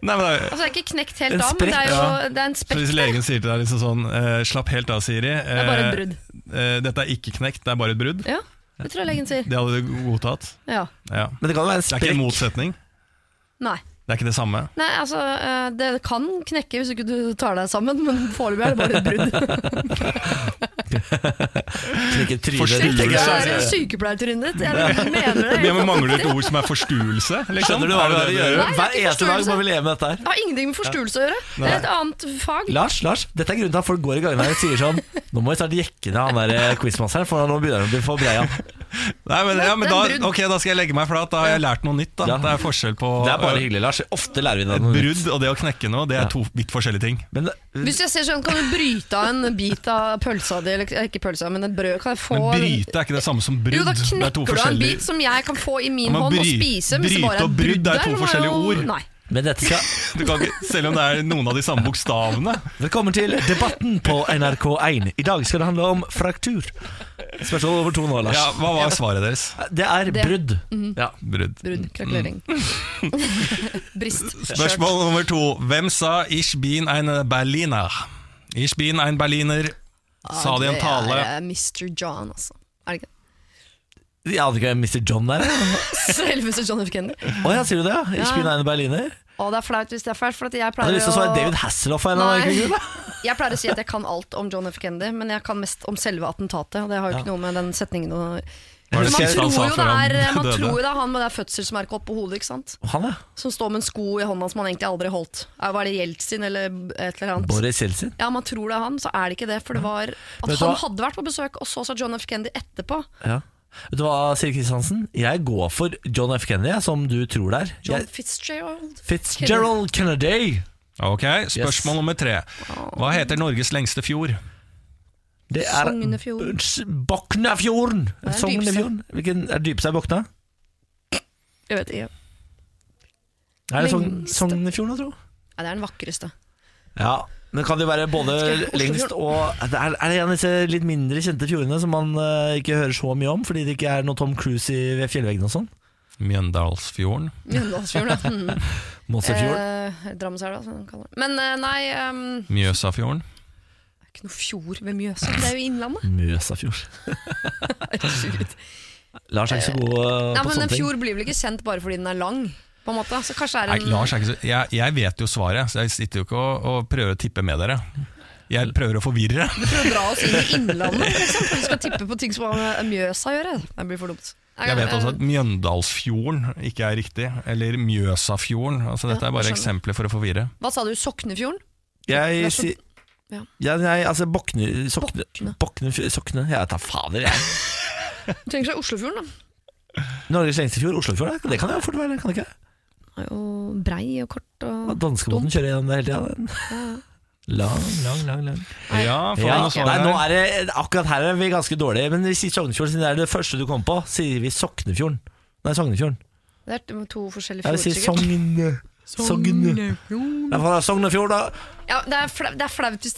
Nei, men det er, Altså, det er ikke knekt helt av, men det er jo ja. det er en så hvis legen sier til deg liksom sånn uh, Slapp helt av, Siri. Det er bare et Eh, brudd. Uh, dette er ikke knekt, det er bare et brudd. Ja, det tror jeg legen sier. Det hadde du godtatt. Ja. Ja. Men det kan jo være en Det er ikke en motsetning. Nei. Det er ikke det samme. Nei, altså, eh, det kan knekke hvis ikke du tar deg sammen, men foreløpig er det bare et brudd. Forstuelse? Det er sykepleiertrynet ditt. Jeg mener det. Vi Mangler et ord som er forstuelse? Liksom? Skjønner du hva Er vi har å gjøre? Er Hver eneste dag må vi leve med dette her. Det har ingenting med forstuelse å gjøre. Det er et annet fag. Lars, Lars, dette er grunnen til at folk går i gangene og sier sånn Nå må vi snart jekke ned han der eh, quizmasteren, for nå begynner han å bli for breia. Nei, men, ja, men da, ok, da skal jeg legge meg flat. Da har jeg lært noe nytt. Da. Det er forskjell på Det er bare hyggelig, Lars. Ofte lærer vi et noe nytt. brudd og det å knekke noe. Det er to vidt forskjellige ting. Men eh, Hvis jeg ser sånn, kan du bryte av en bit av pølsa di, eller ikke pølsa, men et brød? Kan jeg få Men bryte er ikke det samme som brudd. Jo, da det er to knekker du av en bit som jeg kan få i min Ja, men hånd og bry- spise. Det bryte bare og brudd er der, to så forskjellige jo- ord. Nei. Men dette skal du kan ikke, Selv om det er noen av de samme bokstavene. Velkommen til Debatten på NRK1. I dag skal det handle om fraktur. Spørsmål over to nå, Lars. Ja, Hva var svaret deres? Det er Det. brudd. Ja. Brudd. Brudd, krakelering. Brist. Spørsmål nummer to. Hvem sa 'Ich bin ein Berliner'? Ich bin ein Berliner, sa de i en tale. Det er Mr. John, altså. Er det ikke? Jeg hadde ikke Mr. John der. Å Selveste John F. Kennedy. ja, sier du det? ja? Ja. bin eine Berliner. Å, det er flaut hvis det er fælt, for at jeg Jeg pleier hadde lyst til å svare David Hasselhoff. av en eller annen Nei. grunn, da. Jeg pleier å si at jeg kan alt om John F. Kennedy, men jeg kan mest om selve attentatet. Og det har jo ikke Ja. noe med den setningen å Var det man sist han tror sa jo det før han er, man døde? tror jo det er han med det fødselsmerket oppå hodet, ikke sant? Han, ja. Som står med en sko i hånda som han egentlig aldri holdt. Er- Var det Jeltsin eller et eller annet? Boris Jeltsin. Ja, man tror det er han, så er det ikke det. For det var at Vet du han hva? hadde vært på besøk, og så sa John F. Kennedy etterpå. Ja. Vet du hva, Siri Kristiansen? Jeg går for John F. Kennedy, som du tror det er. John Jeg, Fitzgerald. Fitzgerald Kennedy. Ok, Spørsmål nummer tre. Hva heter Norges lengste fjord? Det er Sognefjorden. Boknafjorden. er den Sognefjorden. Hvilken er dypeste er Bokna? Jeg vet ikke. Er det Sogn, Lengste. Sognefjorden, jeg tror? Nei, det er den vakreste. Ja, men kan det være både lengst og Er det en av disse litt mindre kjente fjordene som man uh, ikke hører så mye om, fordi det ikke er noe Tom Cruise i ved fjellveggene og sånn? Mjøndalsfjorden. Mjøndalsfjorden. ja. Mm. Mossefjord? Eh, Drammenselva, som de kaller det. Men eh, nei, um... Mjøsafjorden. det er ikke noe fjord ved Mjøsa. Det er jo Innlandet. Mjøsafjord. Herregud. Lars er ikke så god eh, Nei, på men sånne En fjord blir vel ikke kjent bare fordi den er lang? På en måte Så kanskje det er en Lars er ikke så jeg, jeg vet jo svaret, så jeg sitter jo ikke og, og prøver å tippe med dere. Jeg prøver å forvirre. Du prøver å dra oss inn i Innlandet, liksom. For vi skal tippe på ting som har med Mjøsa å gjøre. Det blir for dumt. Jeg vet også at Mjøndalsfjorden ikke er riktig, eller Mjøsafjorden. Altså, dette er bare eksempler for å forvirre. Hva sa du? Soknefjorden? Jeg Det er sier ja. ja, nei, altså Bokne Sokne, Bokne. Bokne Sokne Jeg tar fader, jeg. Du trenger seg Oslofjorden, da. Norges lengste fjord, Oslofjorden. Det kan jo fort være, kan det ikke? Er jo brei og kort og Danskebåten kjører gjennom det hele tida. Lang, lang, lang. lang. Ja, Ja, nei, nå er det, akkurat her er vi ganske dårlige, men vi sier Sognefjorden siden det er det første du kom på. Sier vi Soknefjorden? Nei, Sognefjorden. Det er to forskjellige fjord, sikkert. Sogne. Sognefjord. Ja, for det er Sognefjord, da. Ja, det er, flau, det, er flaut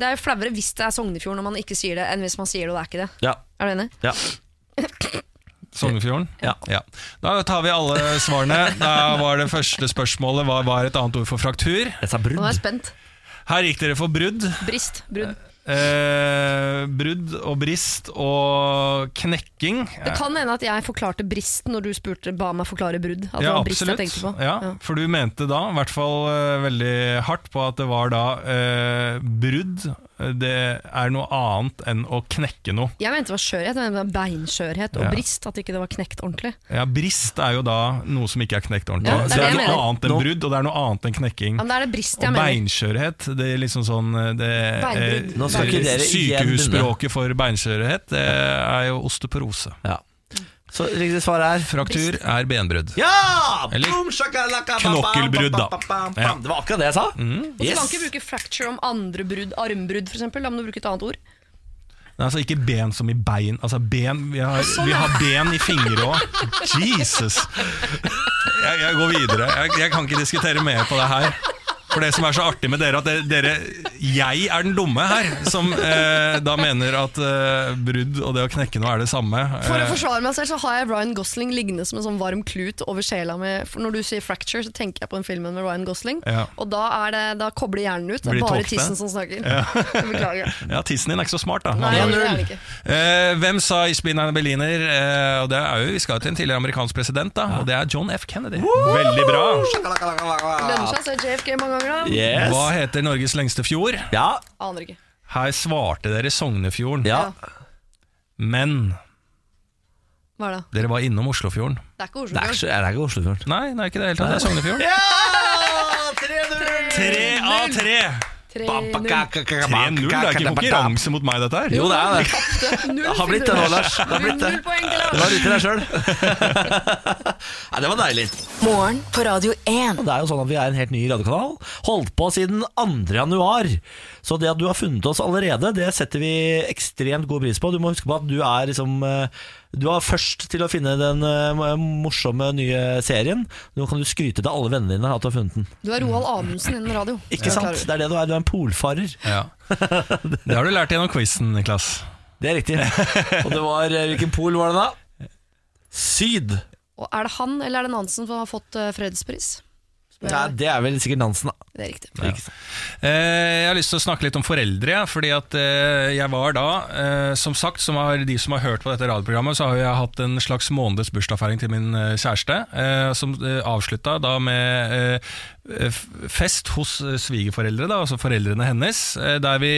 det er flauere hvis det er Sognefjord når man ikke sier det, enn hvis man sier det og det er ikke det. Ja. Er du enig? ja. Sognefjorden? Ja. Da tar vi alle svarene. Da var det første spørsmålet Hva var et annet ord for fraktur? Jeg sa Nå er jeg spent. Her gikk dere for brudd. Brist. Brudd. Eh, brudd og brist og knekking. Det kan hende at jeg forklarte brist når du spurte, ba meg forklare brudd. At det var brist jeg tenkte på. Ja, Ja. For du mente da, i hvert fall eh, veldig hardt, på at det var da eh, brudd. Det er noe annet enn å knekke noe. Jeg mente det var skjørhet, jeg mente det var beinskjørhet og Ja. brist. At ikke det var knekt ordentlig. Ja, Brist er jo da noe som ikke er knekt ordentlig. Ja, det er så det det er noe mener. annet enn brudd, og det er noe annet enn knekking. Ja, men det er det brist jeg Og mener. beinskjørhet, det er liksom sånn det, eh, Nå skal ikke dere igjen Sykehusspråket for beinskjørhet det er jo osteoporose. Ja. Så riktig svar er Fraktur er benbrudd. Ja! Eller knokkelbrudd, da. Ja. Det var akkurat det jeg sa. Og så kan ikke bruke fracture om andre brudd, armbrudd f.eks. Da må du bruke et annet ord. Nei, altså Ikke ben som i bein. Altså ben, Vi har, vi har ben i fingre òg. Jesus! Jeg, jeg går videre. Jeg, jeg kan ikke diskutere mer på det her. For det som er så artig med dere, at dere, dere Jeg er den dumme her, som eh, da mener at eh, brudd og det å knekke noe er det samme. For å Eh, forsvare meg selv så har jeg Ryan Gosling liggende som en sånn varm klut over sjela mi. For når du sier fracture, så tenker jeg på den filmen med Ryan Gosling. Ja. Og da, er det, da kobler hjernen ut. Det er bare tissen som snakker. Ja. Beklager. ja, tissen din er ikke så smart, da. Nei, det er den ikke. Eh, hvem sa bin Berliner? Eh, og det er jo, Vi skal til en tidligere amerikansk president, da, og det er John F. Kennedy. Veldig bra. Lønner seg å se JFK mange ganger, Yes. Hva heter Norges lengste fjord? Ja. Aner ikke. Her svarte dere Sognefjorden, ja. men Hva er det? dere var innom Oslofjorden. Det er ikke Det er, Oslofjorden. ikke, det er ikke Oslofjorden. Nei, det er ikke det hele tatt. Det er Sognefjorden. Ja! 3-0! Tre av tre! 3-0. 3-0, det er ikke konkurranse mot meg, dette her. Jo, det er det. Det har blitt det nå, Lars. Det har blitt det. Lars. var ute i deg sjøl. Nei, det var deilig. Morgen på Radio 1. Det er jo sånn at Vi er en helt ny radiokanal. Holdt på siden 2. januar. Så det at du har funnet oss allerede, det setter vi ekstremt god pris på. Du må huske på at du er liksom eh, Du var først til å finne den eh, morsomme nye serien. Nå kan du skryte til alle vennene dine at du har funnet den. Du er Roald Amundsen innen radio. Ikke Ja, sant? Det er det du er. Du er en polfarer. Ja. Det har du lært gjennom quizen, Niklas. Det er riktig. Og det var eh, Hvilken pol var det da? Syd. Og er det han eller er det Nansen som har fått eh, fredspris? Nei, det er vel sikkert Nansen, da. Det er riktig. Ja. Eh, Jeg har lyst til å snakke litt om foreldre. Fordi at eh, jeg var da, eh, som sagt, som har, de som har hørt på dette radioprogrammet, så har jeg hatt en slags måneds bursdagsfeiring til min kjæreste. Som avslutta da med fest hos eh, svigerforeldre, da, altså foreldrene hennes. eh, Der, vi,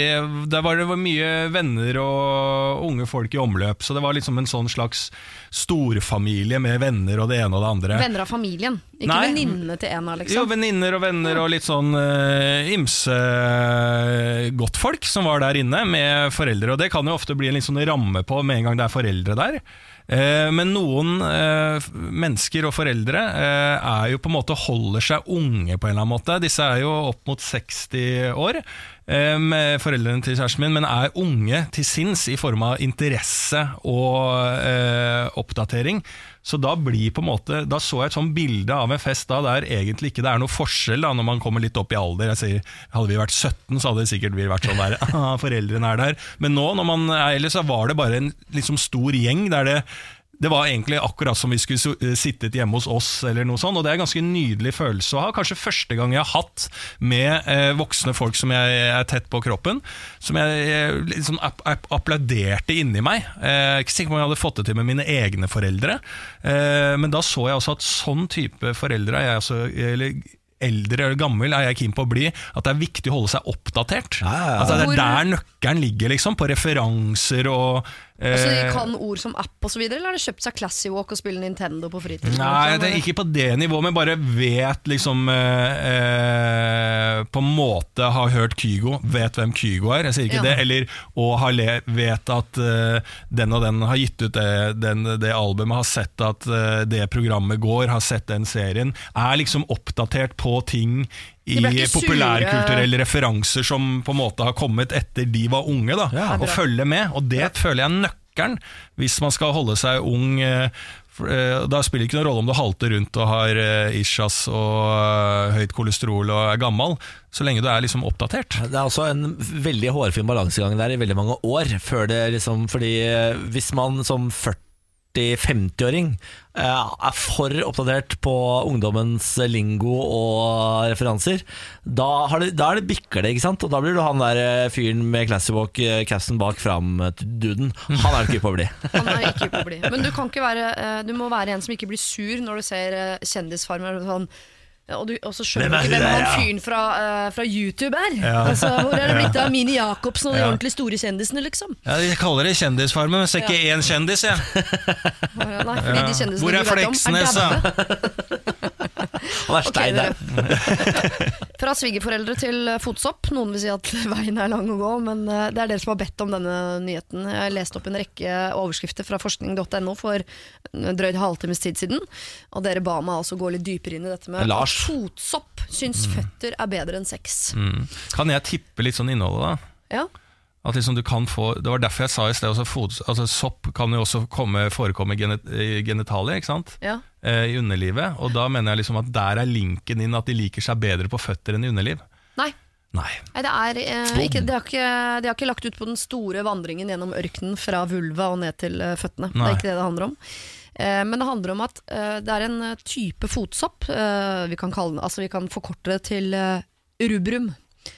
der var det mye venner og unge folk i omløp. Så det var liksom en sånn slags storfamilie med venner og det ene og det andre. Venner av familien, ikke venninnene til en av, Jo, liksom. venninner og venner og litt sånn uh, ymse eh, godtfolk som var der inne med foreldre. Og det kan jo ofte bli en litt sånn ramme på med en gang det er foreldre der. Eh, men noen eh, mennesker og foreldre eh, er jo på en måte holder seg unge på en eller annen måte. Disse er jo opp mot 60 år. foreldrene til kjæresten min, men er unge til sinns i form av interesse og oppdatering. Så da blir på en måte Da så jeg et sånn bilde av en fest da der egentlig ikke det er noe forskjell da når man kommer litt opp i alder. Jeg sier, Hadde vi vært 17, så hadde det sikkert vært sånn der «Ah, Foreldrene er der. Men nå, når man er eldre, så var det bare en liksom stor gjeng der det det var egentlig akkurat som vi skulle so- sittet hjemme hos oss, eller noe sånt, og det er en ganske nydelig følelse å ha. Kanskje første gang jeg har hatt med eh, voksne folk som jeg er tett på kroppen, som jeg jeg liksom app app applauderte inni meg. Eh, ikke sikker på om jeg hadde fått det til med mine egne foreldre, eh, men da så jeg også at sånn type foreldre er jeg altså, eller eldre eller gammel er jeg keen på å bli, at det er viktig å holde seg oppdatert. Ja, ja, ja. Altså, det er der nøkkelen ligger, liksom, på referanser og eh, Altså, de kan ord som app videre, eller har de kjøpt seg Classy Walk og spiller Nintendo på fritiden? Nei, det er ikke på det nivået, men bare vet liksom eh, eh, På en måte har hørt Kygo, vet hvem Kygo er, jeg sier ikke Ja. det. Eller og vet at eh, den og den har gitt ut det, den, det albumet, har sett at eh, det programmet går, har sett den serien. Er liksom oppdatert på ting i populærkulturelle referanser som på en måte har kommet etter de var unge, da, Ja, og følge med. Og det føler jeg er nøkkelen hvis man skal holde seg ung. eh, eh, Da spiller det ikke noen rolle om du halter rundt og har isjas og eh, høyt kolesterol og er gammel, så lenge du er liksom oppdatert. Det er også en veldig hårfin balansegang der i veldig mange år. Før det liksom, fordi eh, hvis man som 40-50-åring eh, er for oppdatert på ungdommens lingo og referanser, da, har det, da er det bikker det, ikke sant? Og da blir du han der eh, fyren med classy walk, eh, capsen bak fram-duden. Han er ikke på å bli. Han er ikke på å bli. Men du, kan ikke være, du må være en som ikke blir sur når du ser Kjendisfarmer. og Sånn. Ja, Og, du, og så skjønner er du ikke hvem han ja? fyren fra, uh, fra YouTube er. Altså, hvor er det blitt av Mini Jacobsen og de Ja. ordentlig store kjendisene, liksom? Ja, De kaller det Kjendisfarmen, men ser ikke én kjendis, jeg. Nei, fordi de kjendisene Hvor er Fleksnes, da? Han er stein dere. Fra svigerforeldre til eh, fotsopp. Noen vil si at veien er lang å gå, men eh, det er dere som har bedt om denne nyheten. Jeg leste opp en rekke overskrifter fra forskning.no for drøyt halvtimes tid siden. Og dere ba meg altså gå litt dypere inn i dette med Lars. at fotsopp syns føtter er bedre enn sex. Mm. Kan jeg tippe litt sånn innholdet, da? Ja. At liksom du kan få, Det var derfor jeg sa i sted også, fot, altså Sopp kan jo også komme, forekomme i genet, i genitalia, ikke sant? ja. Eh, i underlivet. Og da mener jeg liksom at der er linken inn at de liker seg bedre på føtter enn i underliv. Nei. Nei. Nei, det er, eh, ikke, de, har ikke, de har ikke lagt ut på den store vandringen gjennom ørkenen fra vulva og ned til føttene. føttene. Det er ikke det det handler om. Eh, men det handler om at eh, det er en eh, type fotsopp. Eh, vi, kan kalle den, altså vi kan forkorte det til eh, rubrum.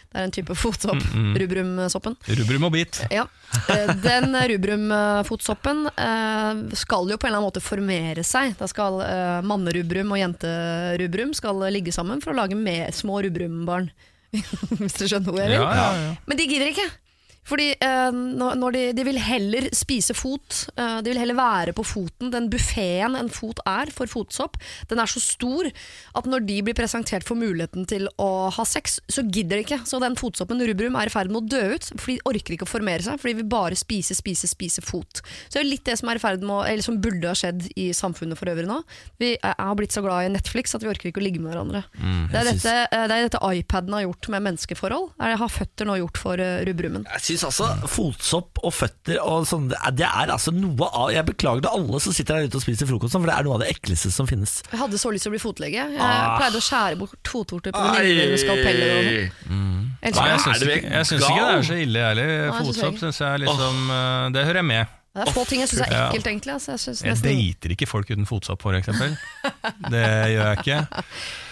Det er en type fotsopp. Rubrumsoppen. Rubrum og bit. Ja. Eh, Den rubrumfotsoppen eh, skal jo på en eller annen måte formere seg. Da skal eh, mannerubrum og jenterubrum skal ligge sammen for å lage små rubrumbarn. Hvis du skjønner hvor jeg vil. Ja, ja, ja. Men de gidder ikke. Fordi eh, når de, de vil heller spise fot, eh, de vil heller være på foten. Den buffeen en fot er for fotsopp, den er så stor at når de blir presentert for muligheten til å ha sex, så gidder de ikke. Så den fotsoppen rubrum er i ferd med å dø ut, for de orker ikke å formere seg, for de vil bare spise, spise, spise fot. Så det er litt det som er i ferd med å, eller som burde ha skjedd i samfunnet for øvrig nå. Vi er, har blitt så glad i Netflix at vi orker ikke å ligge med hverandre. det, er dette, eh, det er dette iPaden har gjort med menneskeforhold. Det har føtter nå gjort for eh, rubrumen. Jeg syns altså fotsopp og føtter og sånn, det er- altså noe av Jeg beklager til alle som sitter der ute og spiser frokost, sånn, for det er noe av det ekleste som finnes. Jeg hadde så lyst til å bli fotlege. Jeg Ah. pleide å skjære bort fotvorter på mine med skalpeller. og. Nei, jeg syns ikke, ikke det er så ille ærlig. jeg Fotsopp syns jeg liksom eh, Det hører jeg med. Det er få ting jeg syns er ekkelt, egentlig. Altså, jeg synes Jeg dater ikke folk uten fotsopp, for eksempel. Det gjør jeg ikke.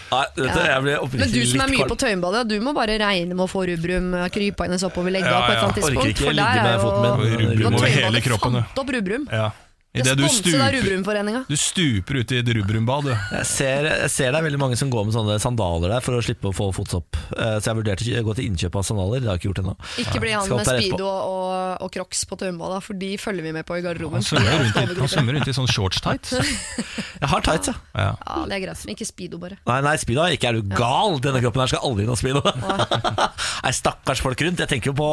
Nei, dette, jeg blir men du som er mye kald. på Tøyenbadet, du må bare regne med å få rubrum eh, krypende oppover legga Ja, på et ja. eller annet Orker tidspunkt. ikke For ligge der med er jo foten min. Rubrum over hele kroppen, fant opp rubrum. Ja. Det Idet du stuper, du stuper uti et rubrumbad, du. Jeg ser, jeg ser det er veldig mange som går med sånne sandaler der for å slippe å få fotsopp. Eh, Så jeg vurderte å gå til innkjøp av sandaler, det har jeg ikke gjort ennå. Ikke bli han med speedo og, og crocs på Tøyenbadet, for de følger vi med på i garderoben. Han svømmer rundt i, han svømmer rundt i sånn shorts tights. Jeg har tights, ja. Ja. Ja, det er greit, men ikke speedo, bare. Nei, nei, speedo er ikke er du gal. Denne kroppen her skal aldri ha speedo. Nei, stakkars folk rundt. Jeg tenker jo på,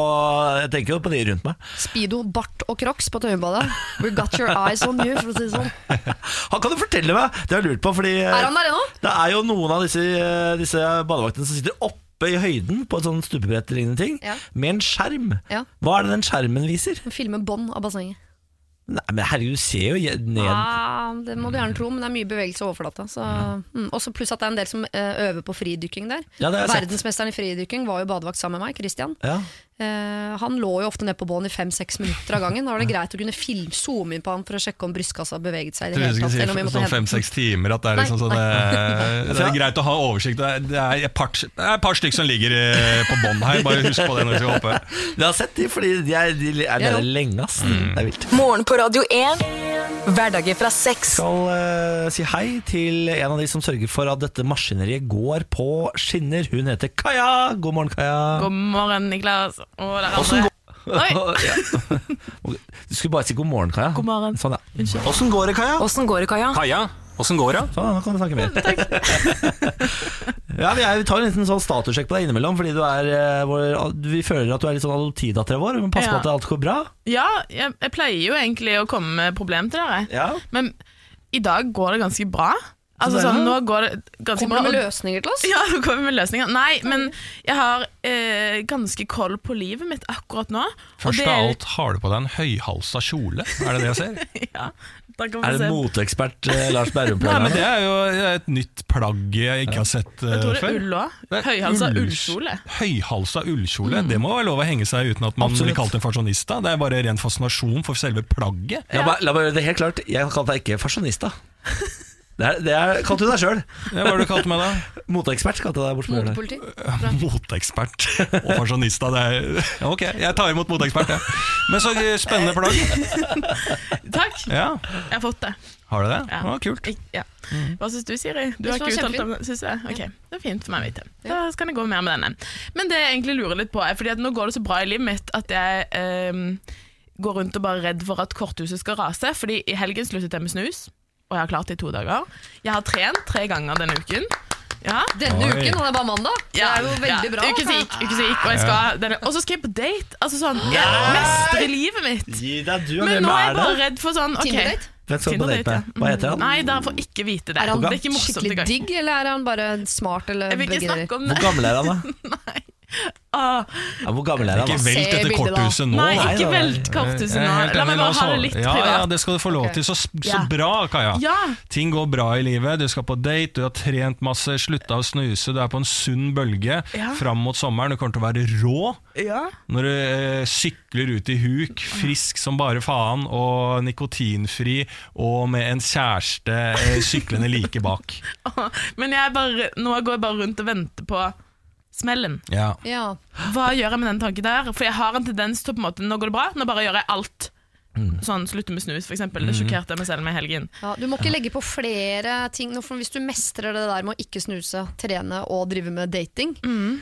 på de rundt meg. Speedo, bart og crocs på Tøyenbadet. We got your eyes on you, for å si det sånn. Han kan du fortelle meg, det har jeg lurt på, fordi eh, Er han der ennå? det er jo noen av disse, eh, disse badevaktene som sitter oppe i høyden på et sånn stupebrett-lignende ting, Ja. med en skjerm. Ja. Hva er det den skjermen viser? Filme bånd av bassenget. Nei, men herregud, du ser jo ned ah, det må du gjerne tro, men det er mye bevegelse i overflata. Så, mm. Også pluss at det er en del som eh, øver på fridykking der. Ja. Verdensmesteren i fridykking var jo badevakt sammen med meg, Christian. Ja. Eh, han lå jo ofte nede på bånn i fem-seks minutter av gangen. Da var det greit å kunne film, zoome inn på han for å sjekke om brystkassa beveget seg. i det hele tatt, si om sånn fem-seks timer, at det er liksom sånn det, Det er greit å ha oversikt. Det er, det er et par, par stykker som ligger eh, på bånn her, bare husk på det når du skal hoppe. Jeg har sett de, fordi de er, de er nede ja. lenge, ass. Det er vilt. Morgen på Radio 1. Hverdager fra sex. skal eh, si hei til en av de som sørger for at dette maskineriet går på skinner. Hun heter Kaja. God morgen, Kaja. God morgen, Niklas. Og Åssen andre. går Oi. Ja. Du skulle bare si god morgen, Kaja. God morgen. Sånn, ja. Unnskyld. Åssen går det, Kaja? Åssen går det, Kaja? Kaja, åssen går det? Sånn, nå kan du snakke mer. ja, vi, er, vi tar en liten sånn statussjekk på deg innimellom, fordi du er, hvor, vi føler at du er litt sånn adoptivdattera vår. Men pass på at alt går bra. Ja, jeg, jeg pleier jo egentlig å komme med problem til dere, Ja. men i dag går det ganske bra. Altså sånn. Nå går det ganske Kommer bra. du med løsninger til oss? Ja, nå kommer vi med løsninger. Nei, men jeg har eh, ganske koll på livet mitt akkurat nå. Først det av alt har du på deg en høyhalsa kjole. Er det det jeg ser? Ja, Er det moteekspert eh, Lars Berrum på Nei, men det? Det er jo et nytt plagg jeg ikke har sett eh, Jeg tror det er før. ull òg. Det er Høyhalsa ull- ullkjole. Høyhalsa ullkjole. Det må være lov å henge seg uten at man Absolutt. blir kalt en fasjonista. Det er bare ren fascinasjon for selve plagget. La meg, la meg gjøre det helt klart. Jeg kalte deg ikke fasjonista. Det er, det er, kalte du deg sjøl. Ja, hva har du kalt meg da? Moteekspert kalte jeg deg. Motepoliti? Moteekspert og fasjonista. Det er, ok, jeg tar imot moteekspert. Ja. Men så spennende plagg. Takk, Ja, jeg har fått det. Har du det? Ja. Ah, kult. Ja. Hva syns du, Siri? Du har ikke uttalt om det. Syns jeg? Ok, Det er fint for meg å vite. Da kan jeg gå mer med denne. Men det jeg egentlig lurer litt på, er fordi at nå går det så bra i livet mitt at jeg um, går rundt og bare er redd for at korthuset skal rase. Fordi i helgen sluttet jeg med snus, og jeg har klart det i to dager. Jeg har trent tre ganger denne uken. Ja. Denne Oi. uken, og det er bare mandag. Det er jo veldig ja, bra. Uke syk, uke syk, og jeg skal, denne- og så skal jeg på date. Altså sånn, Jeg mestrer livet mitt. Gi deg, du, og Men nå er jeg bare redd for sånn okay. Tinder-date? Hvem skal du på date med? Hva heter han? Nei, da får ikke vite det. Er han det er ikke skikkelig digg, eller er han bare smart? Eller Jeg vil ikke snakke om det. Hvor gammel er han, da? Ah, Ja, hvor gammel er han, Ikke velt dette korthuset nå. nei, ikke velt korthuset nå. La meg bare ha det litt privat. Ja, det skal du få lov til. Så, så bra, Kaja. Ja. Ting går bra i livet, du skal på date, du har trent masse, slutta å snuse, du er på en sunn bølge Ja. fram mot sommeren. Du kommer til å være rå Ja. når du eh, sykler ut i huk, frisk som bare faen, og nikotinfri, og med en kjæreste eh, syklende like bak. Men jeg bare, nå går jeg bare rundt og venter på smellen. Ja. Ja. Hva gjør jeg med den tanken der? For jeg har en tendens til på en måte, nå går det bra, nå bare gjør jeg alt Sånn slutte med snus, for eksempel. Det sjokkerte jeg meg selv med i helgen. Ja, du må ikke legge på flere ting nå, for Hvis du mestrer det der med å ikke snuse, trene og drive med dating,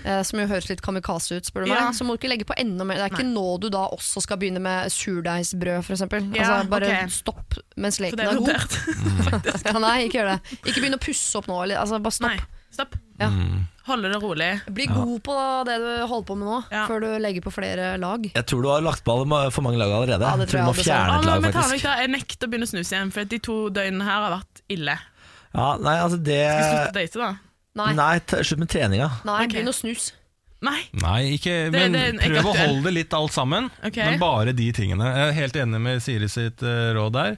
eh, som jo høres litt kamikaze ut, spør du meg, Ja. så må du ikke legge på enda mer. Det er ikke nå du da også skal begynne med surdeigsbrød, f.eks. Ja, altså, bare okay. stopp mens leken er er god. Ja, nei, ikke gjør det. Ikke begynn å pusse opp nå. Eller, altså, bare stopp. Nei, stopp. Ja. Holde det rolig. Bli god på det du holder på med nå, Ja. før du legger på flere lag. Jeg tror du har lagt på alle for mange lag allerede. Ja, det jeg tror tror du må jeg fjerne Ah, et men lag, faktisk. da, jeg nekter å begynne å snuse igjen, for de to døgnene her har vært ille. Ja, nei, altså det Skal vi slutte å date, da? Nei, nei, Nei, ta- slutt med treninga. Ok. begynn å snus. Nei. Nei, ikke, men det er en prøv å ikke aktuell. holde det litt alt sammen. Ok. Men bare de tingene. Jeg er helt enig med Siri sitt eh, råd der.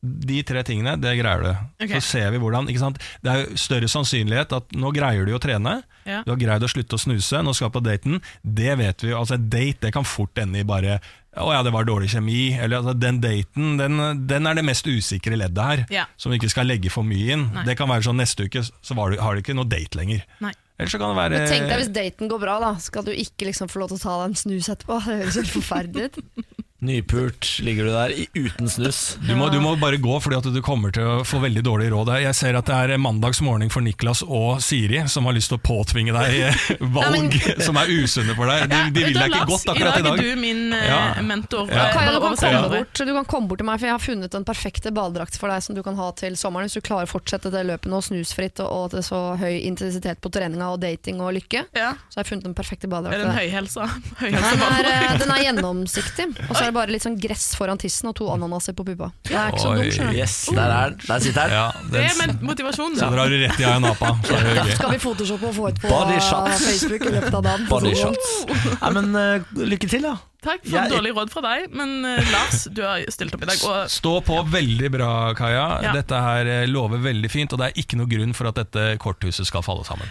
De tre tingene, det greier du. Okay. Så ser vi hvordan ikke sant? Det er jo større sannsynlighet at nå greier du å trene. Ja. Du har greid å slutte å snuse, nå skal du på daten. Det vet vi jo. Altså, en date det kan fort ende i bare å ja, det var dårlig kjemi. Eller altså, Den daten den, den er det mest usikre leddet her, Ja. som vi ikke skal legge for mye inn. Nei. Det kan være sånn neste uke så var du, har du ikke noe date lenger. Nei. Eller så kan det være Men tenk deg hvis daten går bra, da. Skal du ikke liksom få lov til å ta deg en snus etterpå? Det høres helt forferdelig ut. Nypult ligger du der uten snus. Du må, du må bare gå, fordi at du kommer til å få veldig dårlig råd. Jeg ser at det er mandagsmorgen for Niklas og Siri, som har lyst til å påtvinge deg valg som er usunne for deg. De, de vil deg ikke godt akkurat i dag. I dag er du min eh, Ja. mentor. Ja. Kaja, du kan, bort, du kan komme bort til meg, for jeg har funnet den perfekte badedrakt for deg som du kan ha til sommeren. Hvis du klarer å fortsette det løpet nå, snusfritt og, og til så høy intensitet på treninga og dating og lykke, Ja. så har jeg funnet den perfekte Er badedrakt det en deg. høyhelsa? Den høyhelsa er, eh, den er gjennomsiktig, og så er det bare litt sånn gress foran tissen og to ananaser på puppa. Det er ikke så dumt, skjønner du. Yes, der, er, den. der sitter den. Ja, Det er med motivasjon. så drar du rett i Ayanapa. Så er det Ja, gøy. skal vi photoshoppe og få ut på Body shots. Facebook i løpet av dagen? Body shots. Nei, men eh, lykke til, da. Takk for Jeg- dårlig råd fra deg, men eh, Lars, du har stilt opp i dag. Og Stå på veldig bra, Kaja. Ja. Dette her eh, lover veldig fint, og det er ikke noe grunn for at dette korthuset skal falle sammen.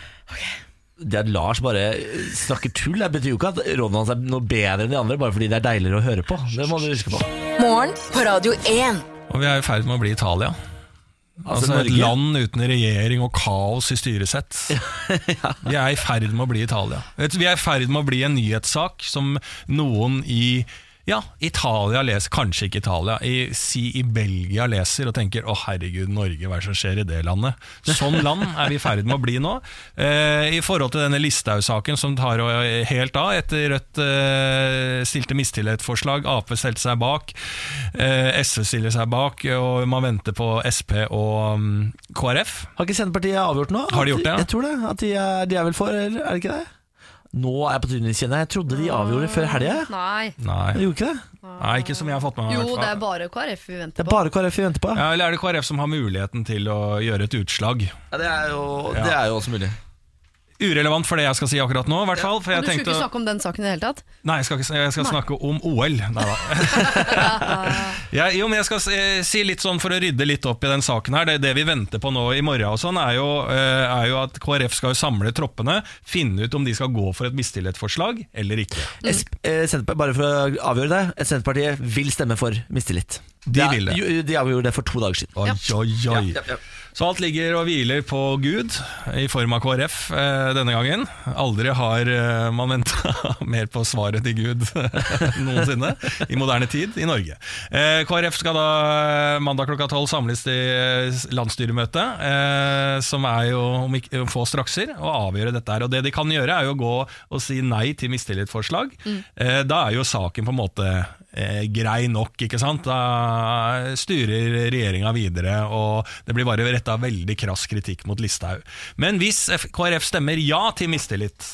Det at Lars bare snakker tull, det betyr jo ikke at rådene hans er noe bedre enn de andre, bare fordi det er deiligere å høre på. Det må du huske på. Morgen på Radio 1. Og vi er i ferd med å bli Italia. Altså, et land uten regjering og kaos i styresett. Vi er i ferd med å bli Italia. Vi er i ferd med å bli en nyhetssak som noen i ja, Italia leser, kanskje ikke Italia, i, si i Belgia leser og tenker 'Å, herregud, Norge, hva er det som skjer i det landet?' Sånn land er vi i ferd med å bli nå. Eh, I forhold til denne Listhaug-saken som tar eh, helt av etter Rødt eh, stilte mistillitsforslag, Ap stelte seg bak, eh, SV stiller seg bak, og man venter på Sp og um, KrF. Har ikke Senterpartiet avgjort noe? Har de gjort det, ja? Jeg tror det. At de er, de er vel for, eller er det ikke det? Nå er jeg på trynet, kjenner jeg. Jeg trodde de avgjorde før helga. jeg. Nei. De Nei. gjorde ikke det? Nei, ikke som jeg har fått med meg. i Jo, hvert fall. det er bare KrF vi Det venter er på. bare KrF vi venter på. Ja, eller er det KrF som har muligheten til å gjøre et utslag? Ja, det, er jo, det er jo også mulig. Urelevant for det jeg skal si akkurat nå, i hvert fall. For jeg du skulle tenkte ikke snakke om den saken i det hele tatt? Nei, jeg skal, ikke, jeg skal snakke om OL. Nei da. jeg, jo, men jeg skal si- si litt sånn for å rydde litt opp i den saken her. Det, det vi venter på nå i morgen, og sånn er jo, eh, er jo at KrF skal jo samle troppene, finne ut om de skal gå for et mistillitsforslag eller ikke. Mm. eh, bare for å avgjøre det, Senterpartiet vil stemme for mistillit. De de, vil det. De avgjorde det for to dager siden. Oi, oi, oi. Ja, ja, ja. Så alt ligger og hviler på Gud, i form av KrF eh, denne gangen. Aldri har eh, man venta mer på svaret til Gud noensinne i moderne tid i Norge. Eh, KrF skal da mandag klokka tolv samles til landsstyremøte, som er jo om få strakser, og avgjøre dette her. Og det de kan gjøre, er jo å gå og si nei til mistillitsforslag. Mm. da er jo saken på en måte eh, grei nok, ikke sant? Da styrer regjeringa videre, og det blir bare retta veldig krass kritikk mot Listhaug. Men hvis KrF stemmer ja til mistillit,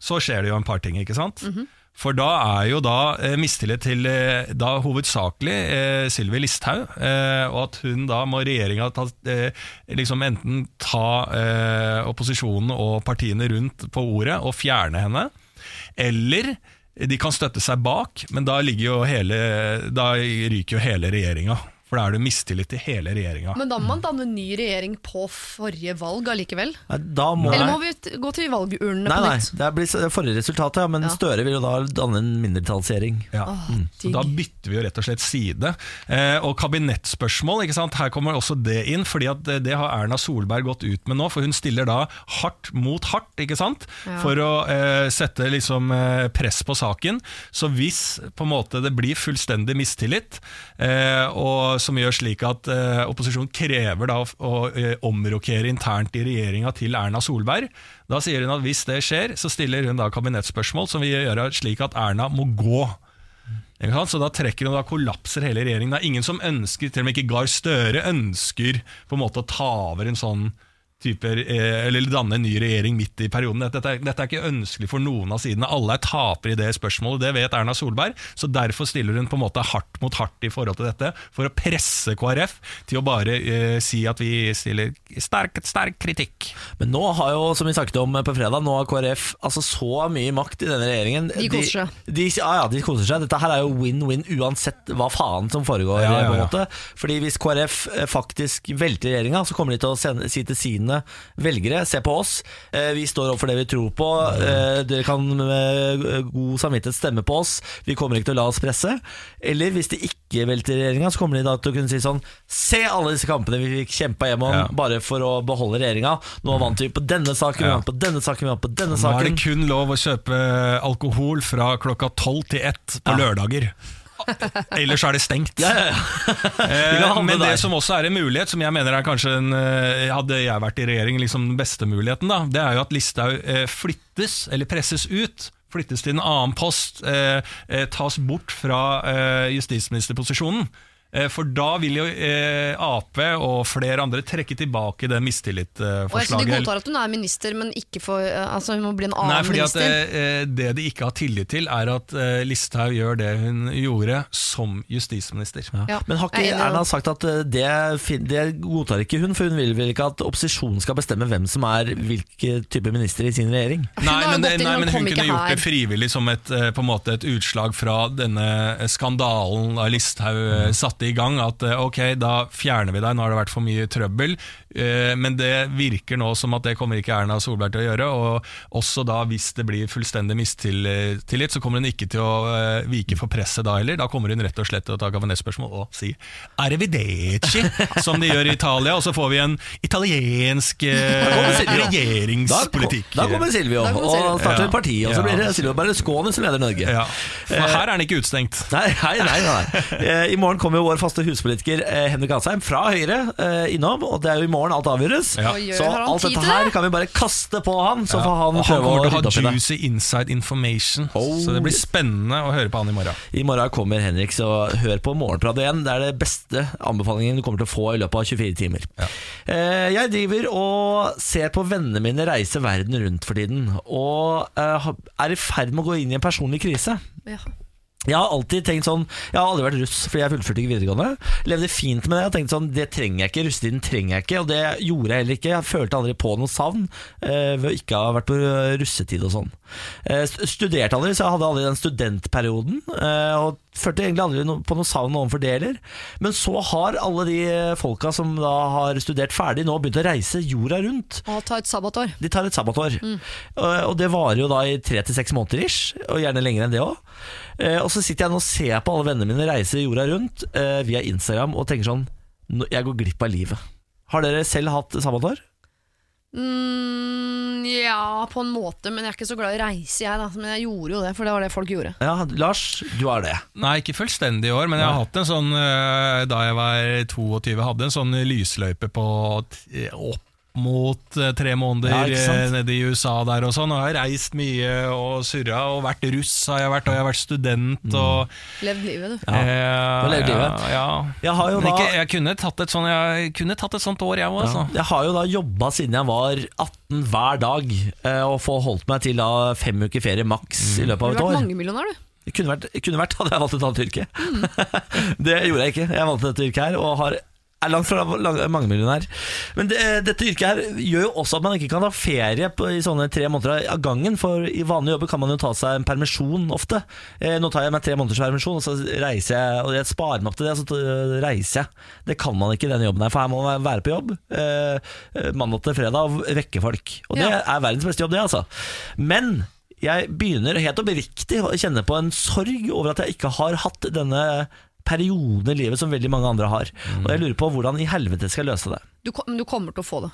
så skjer det jo en par ting, ikke sant? For da er jo da eh, mistillit til eh, da hovedsakelig eh, Sylvi Listhaug, eh, og at hun da må regjeringa eh, liksom enten ta eh, opposisjonen og partiene rundt på ordet og fjerne henne, eller de kan støtte seg bak, men da, jo hele, da ryker jo hele regjeringa. For da er det mistillit til hele regjeringa. Men da må man danne ny regjering på forrige valg allikevel? Nei, Da må Eller må vi gå til valgurnene Nei, på nei, det blir forrige resultat, ja, men Ja. Støre vil jo da danne en mindretallsregjering. Ja. Så da bytter vi jo rett og slett side. Eh, og kabinettspørsmål, ikke sant? her kommer også det inn. fordi at det, det har Erna Solberg gått ut med nå, for hun stiller da hardt mot hardt. ikke sant? Ja. For å eh, sette liksom eh, press på saken. Så hvis på en måte det blir fullstendig mistillit, eh, og som gjør slik at eh, opposisjonen krever da å, eh, omrokere internt i regjeringa til Erna Solberg, da sier hun at hvis det skjer, så stiller hun da kabinettspørsmål som vil gjøre slik at Erna må gå. Så da trekker hun, da kollapser hele regjeringen. Det er ingen som ønsker, til og med ikke Gahr Støre ønsker på en måte å ta over en sånn type, eh, eller danne en ny regjering midt i perioden. Dette, er, dette er ikke ønskelig for noen av sidene. Alle er tapere i det spørsmålet, det vet Erna Solberg. Så derfor stiller hun på en måte hardt mot hardt i forhold til dette, for å presse KrF til å bare eh, si at vi stiller sterk, sterk kritikk. Men nå har jo, som vi snakket om på fredag, nå har KrF altså så mye makt i denne regjeringen. De koser seg. De, ja, ja, de koser seg. Dette her er jo win-win uansett hva faen som foregår. Ja, ja, på en ja. måte. Fordi hvis KrF eh, faktisk velter regjeringa, så kommer de til å sende, si til sine velgere Se på oss, eh, vi står opp for det vi tror på. eh, Dere kan med god samvittighet stemme på oss. Vi kommer ikke til å la oss presse. Eller hvis de ikke velter regjeringa, så kommer de da til å kunne si sånn Se alle disse kampene vi fikk kjempa hjem om Ja. bare for å beholde regjeringa. Nå vant vi på denne saken, vi vant på denne saken, vi vant på denne Nå er det kun lov å kjøpe alkohol fra klokka tolv til ett på Ja. lørdager. Ellers er det stengt. Ja, ja, ja. Eh, Men det som også er en mulighet, som jeg mener er kanskje en, eh, Hadde jeg vært i regjering, liksom den beste muligheten, da, det er jo at Listhaug eh, flyttes, eller presses ut. Flyttes til en annen post, tas bort fra justisministerposisjonen. Eh, For da vil jo eh, Ap og flere andre trekke tilbake det Og jeg så de godtar at hun er minister, men ikke for eh, Altså hun må bli en annen Nei, fordi at minister. eh, Det de ikke har tillit til, er at Listhaug gjør det hun gjorde som justisminister. Ja, Men har ikke er Erna sagt at det, det godtar ikke hun, for hun vil vel ikke at opposisjonen skal bestemme hvem som er hvilke type minister i sin regjering? Nei, men, det, inn, nei, hun men hun kunne gjort her. det frivillig som et, på en måte et utslag fra denne skandalen da Listhaug eh, satte i gang. At eh, ok, da fjerner vi deg, nå har det vært for mye trøbbel. Eh, Men det virker nå som at det kommer ikke Erna Solberg til å gjøre. Og også da hvis det blir fullstendig mistillit, så kommer hun ikke til å eh, vike for presset da heller. Da kommer hun rett og slett til å ta kabinettspørsmål og si arrivederci, som de gjør i Italia. Og så får vi en italiensk eh, regjeringspolitikk. Da, kommer Silvio Da kommer og starter Ja. et parti, og så blir det Silvio Berlusconi som leder Norge. Ja, for her er han ikke utstengt. Nei, nei, nei, nei. I morgen kommer jo vår faste huspolitiker Henrik Asheim fra Høyre innom, og det er jo i morgen alt avgjøres. Ja. Så alt dette her kan vi bare kaste på han, så får han prøve å rydde opp i det. juicy inside information. Oh. Så det blir spennende å høre på han i morgen. I morgen kommer Henrik, så hør på Morgenpradet igjen. Det er det beste anbefalingen du kommer til å få i løpet av 24 timer. Ja. Jeg driver og ser på vennene mine reise verden rundt for tiden, og eh, er i ferd med å gå inn i en personlig krise. Ja. Jeg har alltid tenkt sånn Jeg har aldri vært russ fordi jeg fullførte ikke videregående. Levde fint med det. Jeg tenkte sånn Det trenger jeg ikke. Russetiden trenger jeg ikke. Og det gjorde jeg heller ikke. Jeg følte aldri på noe savn eh, ved å ikke ha vært på russetid og sånn. Eh, studerte aldri, så jeg hadde aldri den studentperioden. Eh, og følte egentlig aldri på noe savn overfor det heller. Men så har alle de eh, folka som da har studert ferdig, nå begynt å reise jorda rundt. Og ta et sabbatår. De tar et sabbatår. Og, og det varer jo da i tre til seks måneder ish, og gjerne lenger enn det òg. Og så sitter jeg nå og ser på alle vennene mine reise jorda rundt eh, via Instagram og tenker sånn Jeg går glipp av livet. Har dere selv hatt sabbatår? Mm, ja, på en måte, men jeg er ikke så glad i å reise, jeg. da Men jeg gjorde jo det, for det var det folk gjorde. Ja, Lars, du har det. Nei, ikke fullstendig i år, men jeg har hatt en sånn eh, Da jeg var 22, hadde en sånn lysløype på opp mot eh, tre måneder Ja, eh, nede i USA der og sånn. Og jeg har reist mye og surra, og vært russ har jeg vært, og jeg har vært student og Levd livet, du. Ja, eh, du levd livet. Ja, ja. Jeg har jo da ikke, jeg kunne tatt et, sånt, jeg kunne tatt et sånt år, jeg òg, ja, altså. Jeg har jo da jobba siden jeg var 18 hver dag, eh, og få holdt meg til da fem uker ferie maks i løpet Du av har et vært år. mangemillionær, du. Kunne vært, kunne vært hadde jeg valgt et annet yrke. det gjorde jeg ikke. Jeg valgte dette yrket her, og har er langt fra mangemillionær. Men det, dette yrket her gjør jo også at man ikke kan ha ferie på, i sånne tre måneder av gangen. For i vanlige jobber kan man jo ta seg en permisjon ofte. Eh, nå tar jeg meg tre måneders permisjon, og så reiser jeg og jeg sparer meg opp til det, og så reiser jeg. Det kan man ikke i denne jobben her, for her må man være på jobb eh, eh, mandag til fredag og vekke folk. Og det Ja. er verdens beste jobb, det, altså. Men jeg begynner helt oppriktig å kjenne på en sorg over at jeg ikke har hatt denne perioden i livet som veldig mange andre har. Og jeg lurer på hvordan i helvete skal jeg løse det. Du, kom- men du kommer til å få det.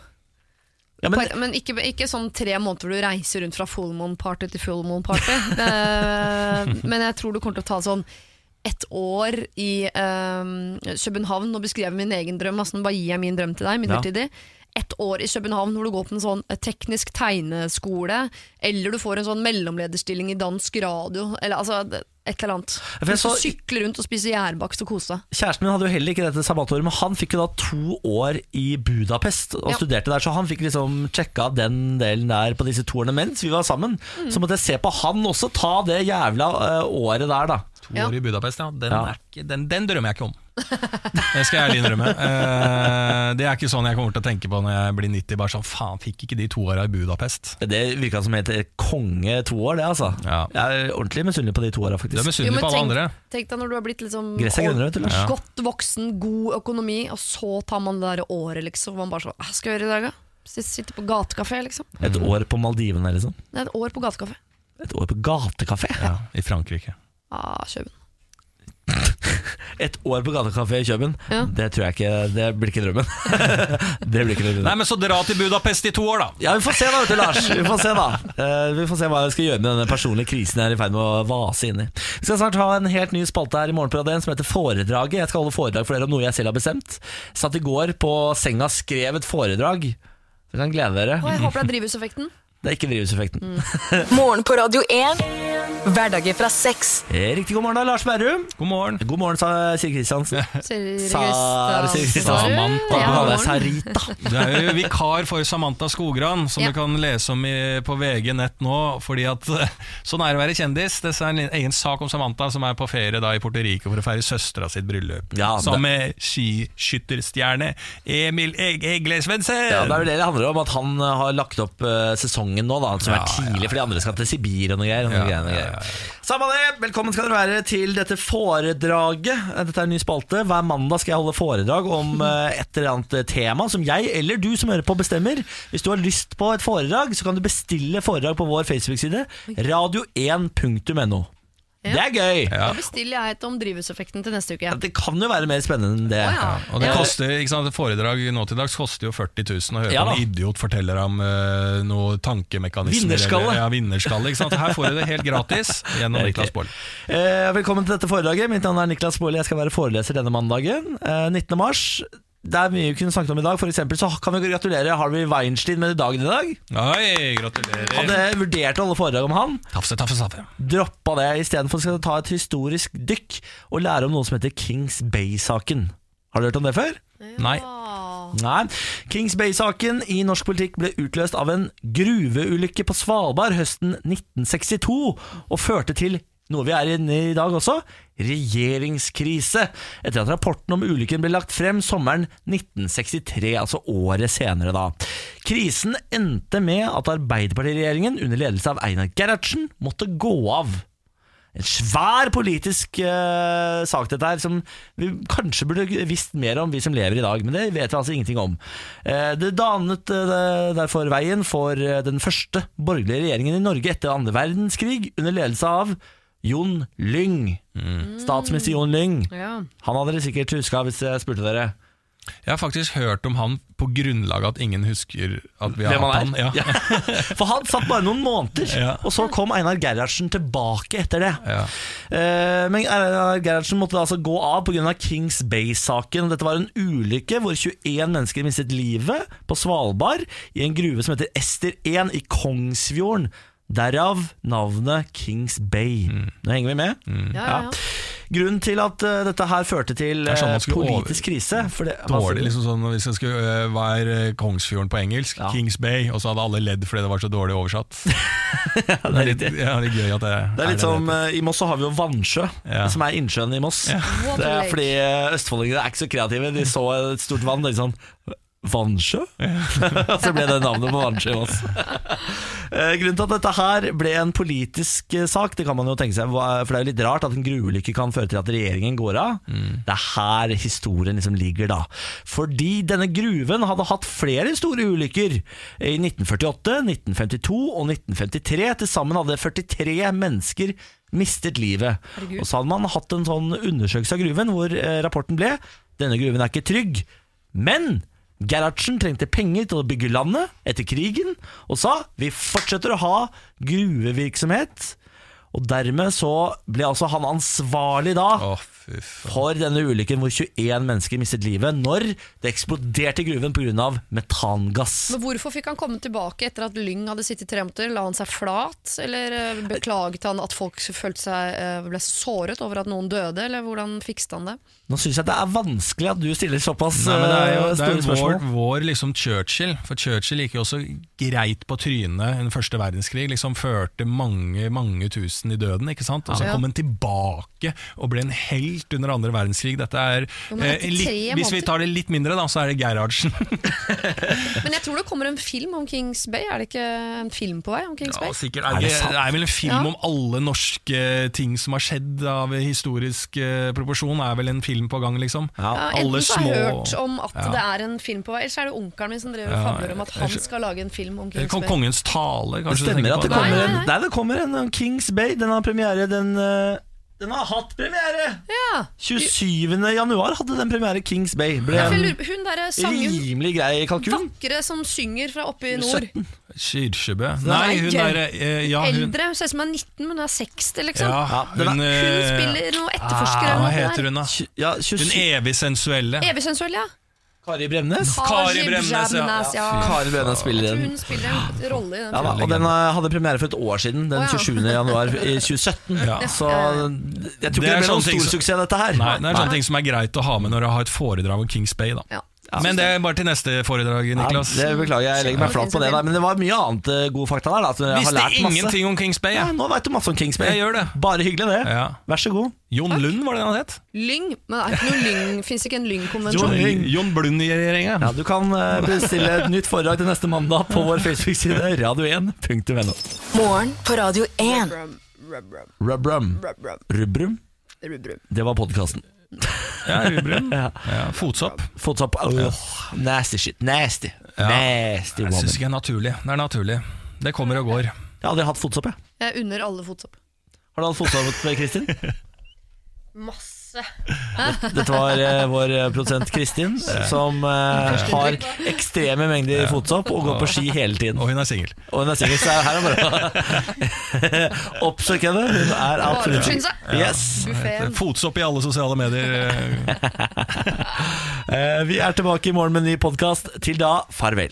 Ja, Men, men, ikke, ikke sånn tre måneder hvor du reiser rundt fra full moon party til full moon party. Eh, men jeg tror du kommer til å ta sånn ett år i eh, København. Nå beskrev jeg min egen drøm. Altså, nå bare gir jeg min drøm til deg midlertidig. Ett år i København hvor du går på en sånn eh, teknisk tegneskole, eller du får en sånn mellomlederstilling i dansk radio, eller altså det- et eller annet. Du jeg så- sykle rundt og spise gjærbakst og kose deg. Kjæresten min hadde jo heller ikke dette sabbatåret, men han fikk jo da to år i Budapest og Ja. studerte der, så han fikk liksom sjekka den delen der på disse to årene mens vi var sammen. Mm. Så måtte jeg se på han også ta det jævla uh, året der, da. To Ja. år i Budapest, ja. Den, Ja. Er ikke, den, den drømmer jeg ikke om. Det skal jeg ærlig innrømme. Eh, det er ikke sånn jeg kommer til å tenke på når jeg blir 90. Bare sånn, faen, fikk ikke de to åra i Budapest. Det virka som helt konge to år, det, altså. Ja. Jeg er ordentlig misunnelig på de to åra, Du er faktisk. Misunnelig på alle andre. tenk deg når du har blitt liksom er grønnere, du, Ja. godt voksen, god økonomi, og så tar man det der året, liksom. Man bare sånn, Hva skal jeg gjøre i dag, da? Sitte på gatekafé, liksom. Et år på Maldivene, liksom. Et år på gatekafé. Et år på gatekafé. Ja, I Frankrike. Ah. Et år på gatekafé i Kjøben Ja. det tror jeg ikke Det blir ikke drømmen. det blir ikke drømmen. Nei, men så dra til Budapest i to år, da! Ja, vi får se da, vet du, Lars. Vi får se da uh, Vi får se hva jeg skal gjøre med denne personlige krisen jeg er i ferd med å vase inn i. Vi skal snart ha en helt ny spalte her i morgen på radioen som heter Foredraget. Jeg skal holde foredrag for dere om noe jeg selv har bestemt. Satt i går på senga, skrev et foredrag. Dere kan glede dere. Og jeg håper det er drivhuseffekten. Det er ikke drivhuseffekten. Morgen på Radio 1. Hverdager fra seks. Riktig god morgen da, Lars Berrum. God morgen. God morgen, sa Siri Kristiansen. Seriøst, Sa- det Siri Kristiansen? Sarita? Du er jo vikar for Samantha Skogran, som Ja. du kan lese om i, på VG nett nå. Fordi at Sånn er det å være kjendis. Det er en egen sak om Samantha som er på ferie da i Puerto Rico for å feire søstera sitt bryllup. Ja, Sammen med skiskytterstjerne Emil Eglesvensen. Ja, det er jo det det handler om, at han har lagt opp eh, sesongen nå, da, som Ja, er tidlig, for de andre skal til Sibir og noe greier. Og noe Ja, greier, ja, Samme det, velkommen skal dere være til dette foredraget. Dette er en ny spalte. Hver mandag skal jeg holde foredrag om eh, et eller annet eh, tema som jeg eller du som hører på bestemmer. Hvis du har lyst på et foredrag, så kan du bestille foredrag på vår Facebook-side radio1.no. Det er gøy! Ja. Da bestiller jeg et om drivhuseffekten til neste uke. Ja, Det kan jo være mer spennende enn det. Å, ja. Og det Ja. koster, ikke sant, Foredrag nå til dags koster jo 40 000 å høre Ja da. en idiot forteller om uh, noe tankemekanismer. Vinnerskalle. eller- Ja, vinnerskalle. Ikke sant? Her får du det helt gratis gjennom Niklas. Baarli. Eh, velkommen til dette foredraget. Mitt navn er Niklas Baarli. Jeg skal være foreleser denne mandagen. Eh, 19. mars. Det er mye vi kunne snakket om i dag. For eksempel så kan vi gratulere Harvey Weinstein med dagen i dag. Oi, gratulerer. Hadde vurdert å holde foredrag om han. Tafse, tafse, tafse. Droppa det. Istedenfor skal jeg ta et historisk dykk og lære om noe som heter Kings Bay-saken. Har du hørt om det før? Nei. Ah. Nei. Kings Bay-saken i norsk politikk ble utløst av en gruveulykke på Svalbard høsten 1962, og førte til noe vi er inne i i dag også regjeringskrise. Etter at rapporten om ulykken ble lagt frem sommeren 1963, altså året senere da. Krisen endte med at Arbeiderpartiregjeringen under ledelse av Einar Gerhardsen måtte gå av. En svær politisk uh, sak dette her, som vi kanskje burde visst mer om, vi som lever i dag. Men det vet vi altså ingenting om. Uh, det danet uh, derfor veien for eh, den første borgerlige regjeringen i Norge etter andre verdenskrig, under ledelse av Jon Lyng. Statsminister Jon Lyng. Ja. Han hadde dere sikkert huska hvis jeg spurte dere. Jeg har faktisk hørt om han på grunnlag av at ingen husker at vi har hatt han er. Ja. For han satt bare noen måneder, Ja. og så kom Einar Gerhardsen tilbake etter det. Ja. Eh, men Einar Gerhardsen måtte altså gå av pga. Kings Bay-saken. Dette var en ulykke hvor 21 mennesker mistet livet på Svalbard i en gruve som heter Ester 1 i Kongsfjorden. Derav navnet Kings Bay. Nå henger vi med? Ja, ja, ja. Grunnen til at uh, dette her førte til er sånn eh, politisk krise for det, Dårlig, liksom sånn Hvis jeg skulle uh, er øh, Kongsfjorden på engelsk? Ja. Kings Bay. Og så hadde alle ledd fordi det var så dårlig oversatt. Ja, det er litt, ja, det er gøy at det Det er litt det som eh, I Moss så har vi jo Vannsjø, Ja. som er innsjøen i Moss. Det er fordi eh, østfoldingene er ikke så kreative. De så et stort vann, Det er sånn Vannsjø? Og så ble det navnet på Vannsjø også. Eh, Grunnen til at dette her ble en politisk eh, sak, det kan man jo tenke seg, for det er jo litt rart at en gruulykke kan føre til at regjeringen går av. Det er her historien liksom ligger, da. Fordi denne gruven hadde hatt flere store ulykker. I 1948, 1952 og 1953. Til sammen hadde 43 mennesker mistet livet. Herregud. Og så hadde man hatt en sånn undersøkelse av gruven hvor eh, rapporten ble denne gruven er ikke trygg. Men Gerhardsen trengte penger til å bygge landet etter krigen, og sa vi fortsetter å ha gruvevirksomhet. Og dermed så ble altså han ansvarlig da oh. For denne ulykken hvor 21 mennesker mistet livet når det eksploderte i gruven pga. metangass. Men hvorfor fikk han komme tilbake etter at Lyng hadde sittet tre måneder? La han seg flat, eller eh, beklaget han at folk følte seg, eh, ble såret over at noen døde, eller hvordan fikste han det? Nå syns jeg det er vanskelig at du stiller såpass Nei, men det er jo, eh, det er jo vår, vår liksom Churchill, for Churchill gikk jo også greit på trynet under første verdenskrig. Liksom førte mange mange tusen i døden, ikke sant? Og så Ja. kom han tilbake og ble en helt under andre verdenskrig. Dette er, eh, litt, Hvis vi tar det litt mindre, da, så er det Gerhardsen. Men jeg tror det kommer en film om Kings Bay. Er det ikke en film på vei om Kings Ja, Bay? sikkert. Er Er det det, det er vel en film Ja. om alle norske ting som har skjedd av historisk eh, proporsjon. Er vel en film på gang, liksom. Ja. Enten så har jeg hørt om at Ja. det er en film på vei, eller så er det onkelen min som driver og Ja, fabler om at han skal lage en film om Kings Bay. Kongens tale, kanskje Det stemmer at det kommer, Nei, kommer nei, en nei. Nei, det kommer en om Kings Bay. Den har premiere den eh, Den har hatt premiere! Ja. 27. januar hadde den premiere Kings Bay. Ble en hun der sangen rimelig grei kalkun. vakre som synger fra oppe i nord. 17. Kyrkjebø? Nei, hun er eh, ja, hun, Eldre. Ser ut som hun er 19, men hun er 60, liksom. ja, den er- hun, Hun eh, spiller noe etterforsker. ah, Hva heter hun, da? Ja, Hun 27. evig sensuelle. Evig sensuell, ja. Kari Bremnes. Kari Bremnes, ja. Bremnes, ja. Ja, Kari Bremnes spiller den. Hun spiller en rolle i den Ja, da, og den eh, hadde premiere for et år siden, den Å, ja. 27. januar i 2017. Ja. Så jeg tror ikke Det det ble noen stor som- suksess, dette her. Nei, det er sånne ting som er greit å ha med når du har et foredrag om Kings Bay. da Ja. Men det er bare til neste foredrag, Ja, Niklas. det beklager jeg, legger meg flat på det. Men det var mye annet gode fakta der. Da, at jeg har Visste lært masse. ingenting om Kings Bay. Ja, nå veit du masse om Kings Bay. Jeg gjør det. Bare hyggelig, det. Ja. Vær så god. Jon Lund, var det han het? Lyng. Men det er ikke noe lyng. Fins ikke en Lyng-konvensjon? Lyng. Jon Blund i regjeringa. Ja, du kan eh, bestille et nytt foredrag til neste mandag på vår Facebook-side radio1.no. Morgen på Radio 1. Rub, rub, rub, Rubrum. rub, rub, Rubrum. rub, rub. Det var podkasten. Ja, Rubrun. Ja. Ja, fotsopp. Fotsopp. Åh, nasty shit. Nasty. Ja. Nasty Jeg woman. syns ikke det er naturlig. Det er naturlig. Det kommer og går. Jeg har aldri hatt fotsopp, jeg. Jeg unner alle fotsopp. Har du hatt fotsopp, Kristin? Masse. Dette var eh, vår eh, produsent Kristin, som eh, har ekstreme mengder fotsopp og går på ski hele tiden. Og hun er singel. Og hun er singel, så her er bare å oppsøke henne. Hun er absolutt. Yes. Fotsopp i alle sosiale medier. Eh, Vi er tilbake i morgen med en ny podkast. Til da, farvel.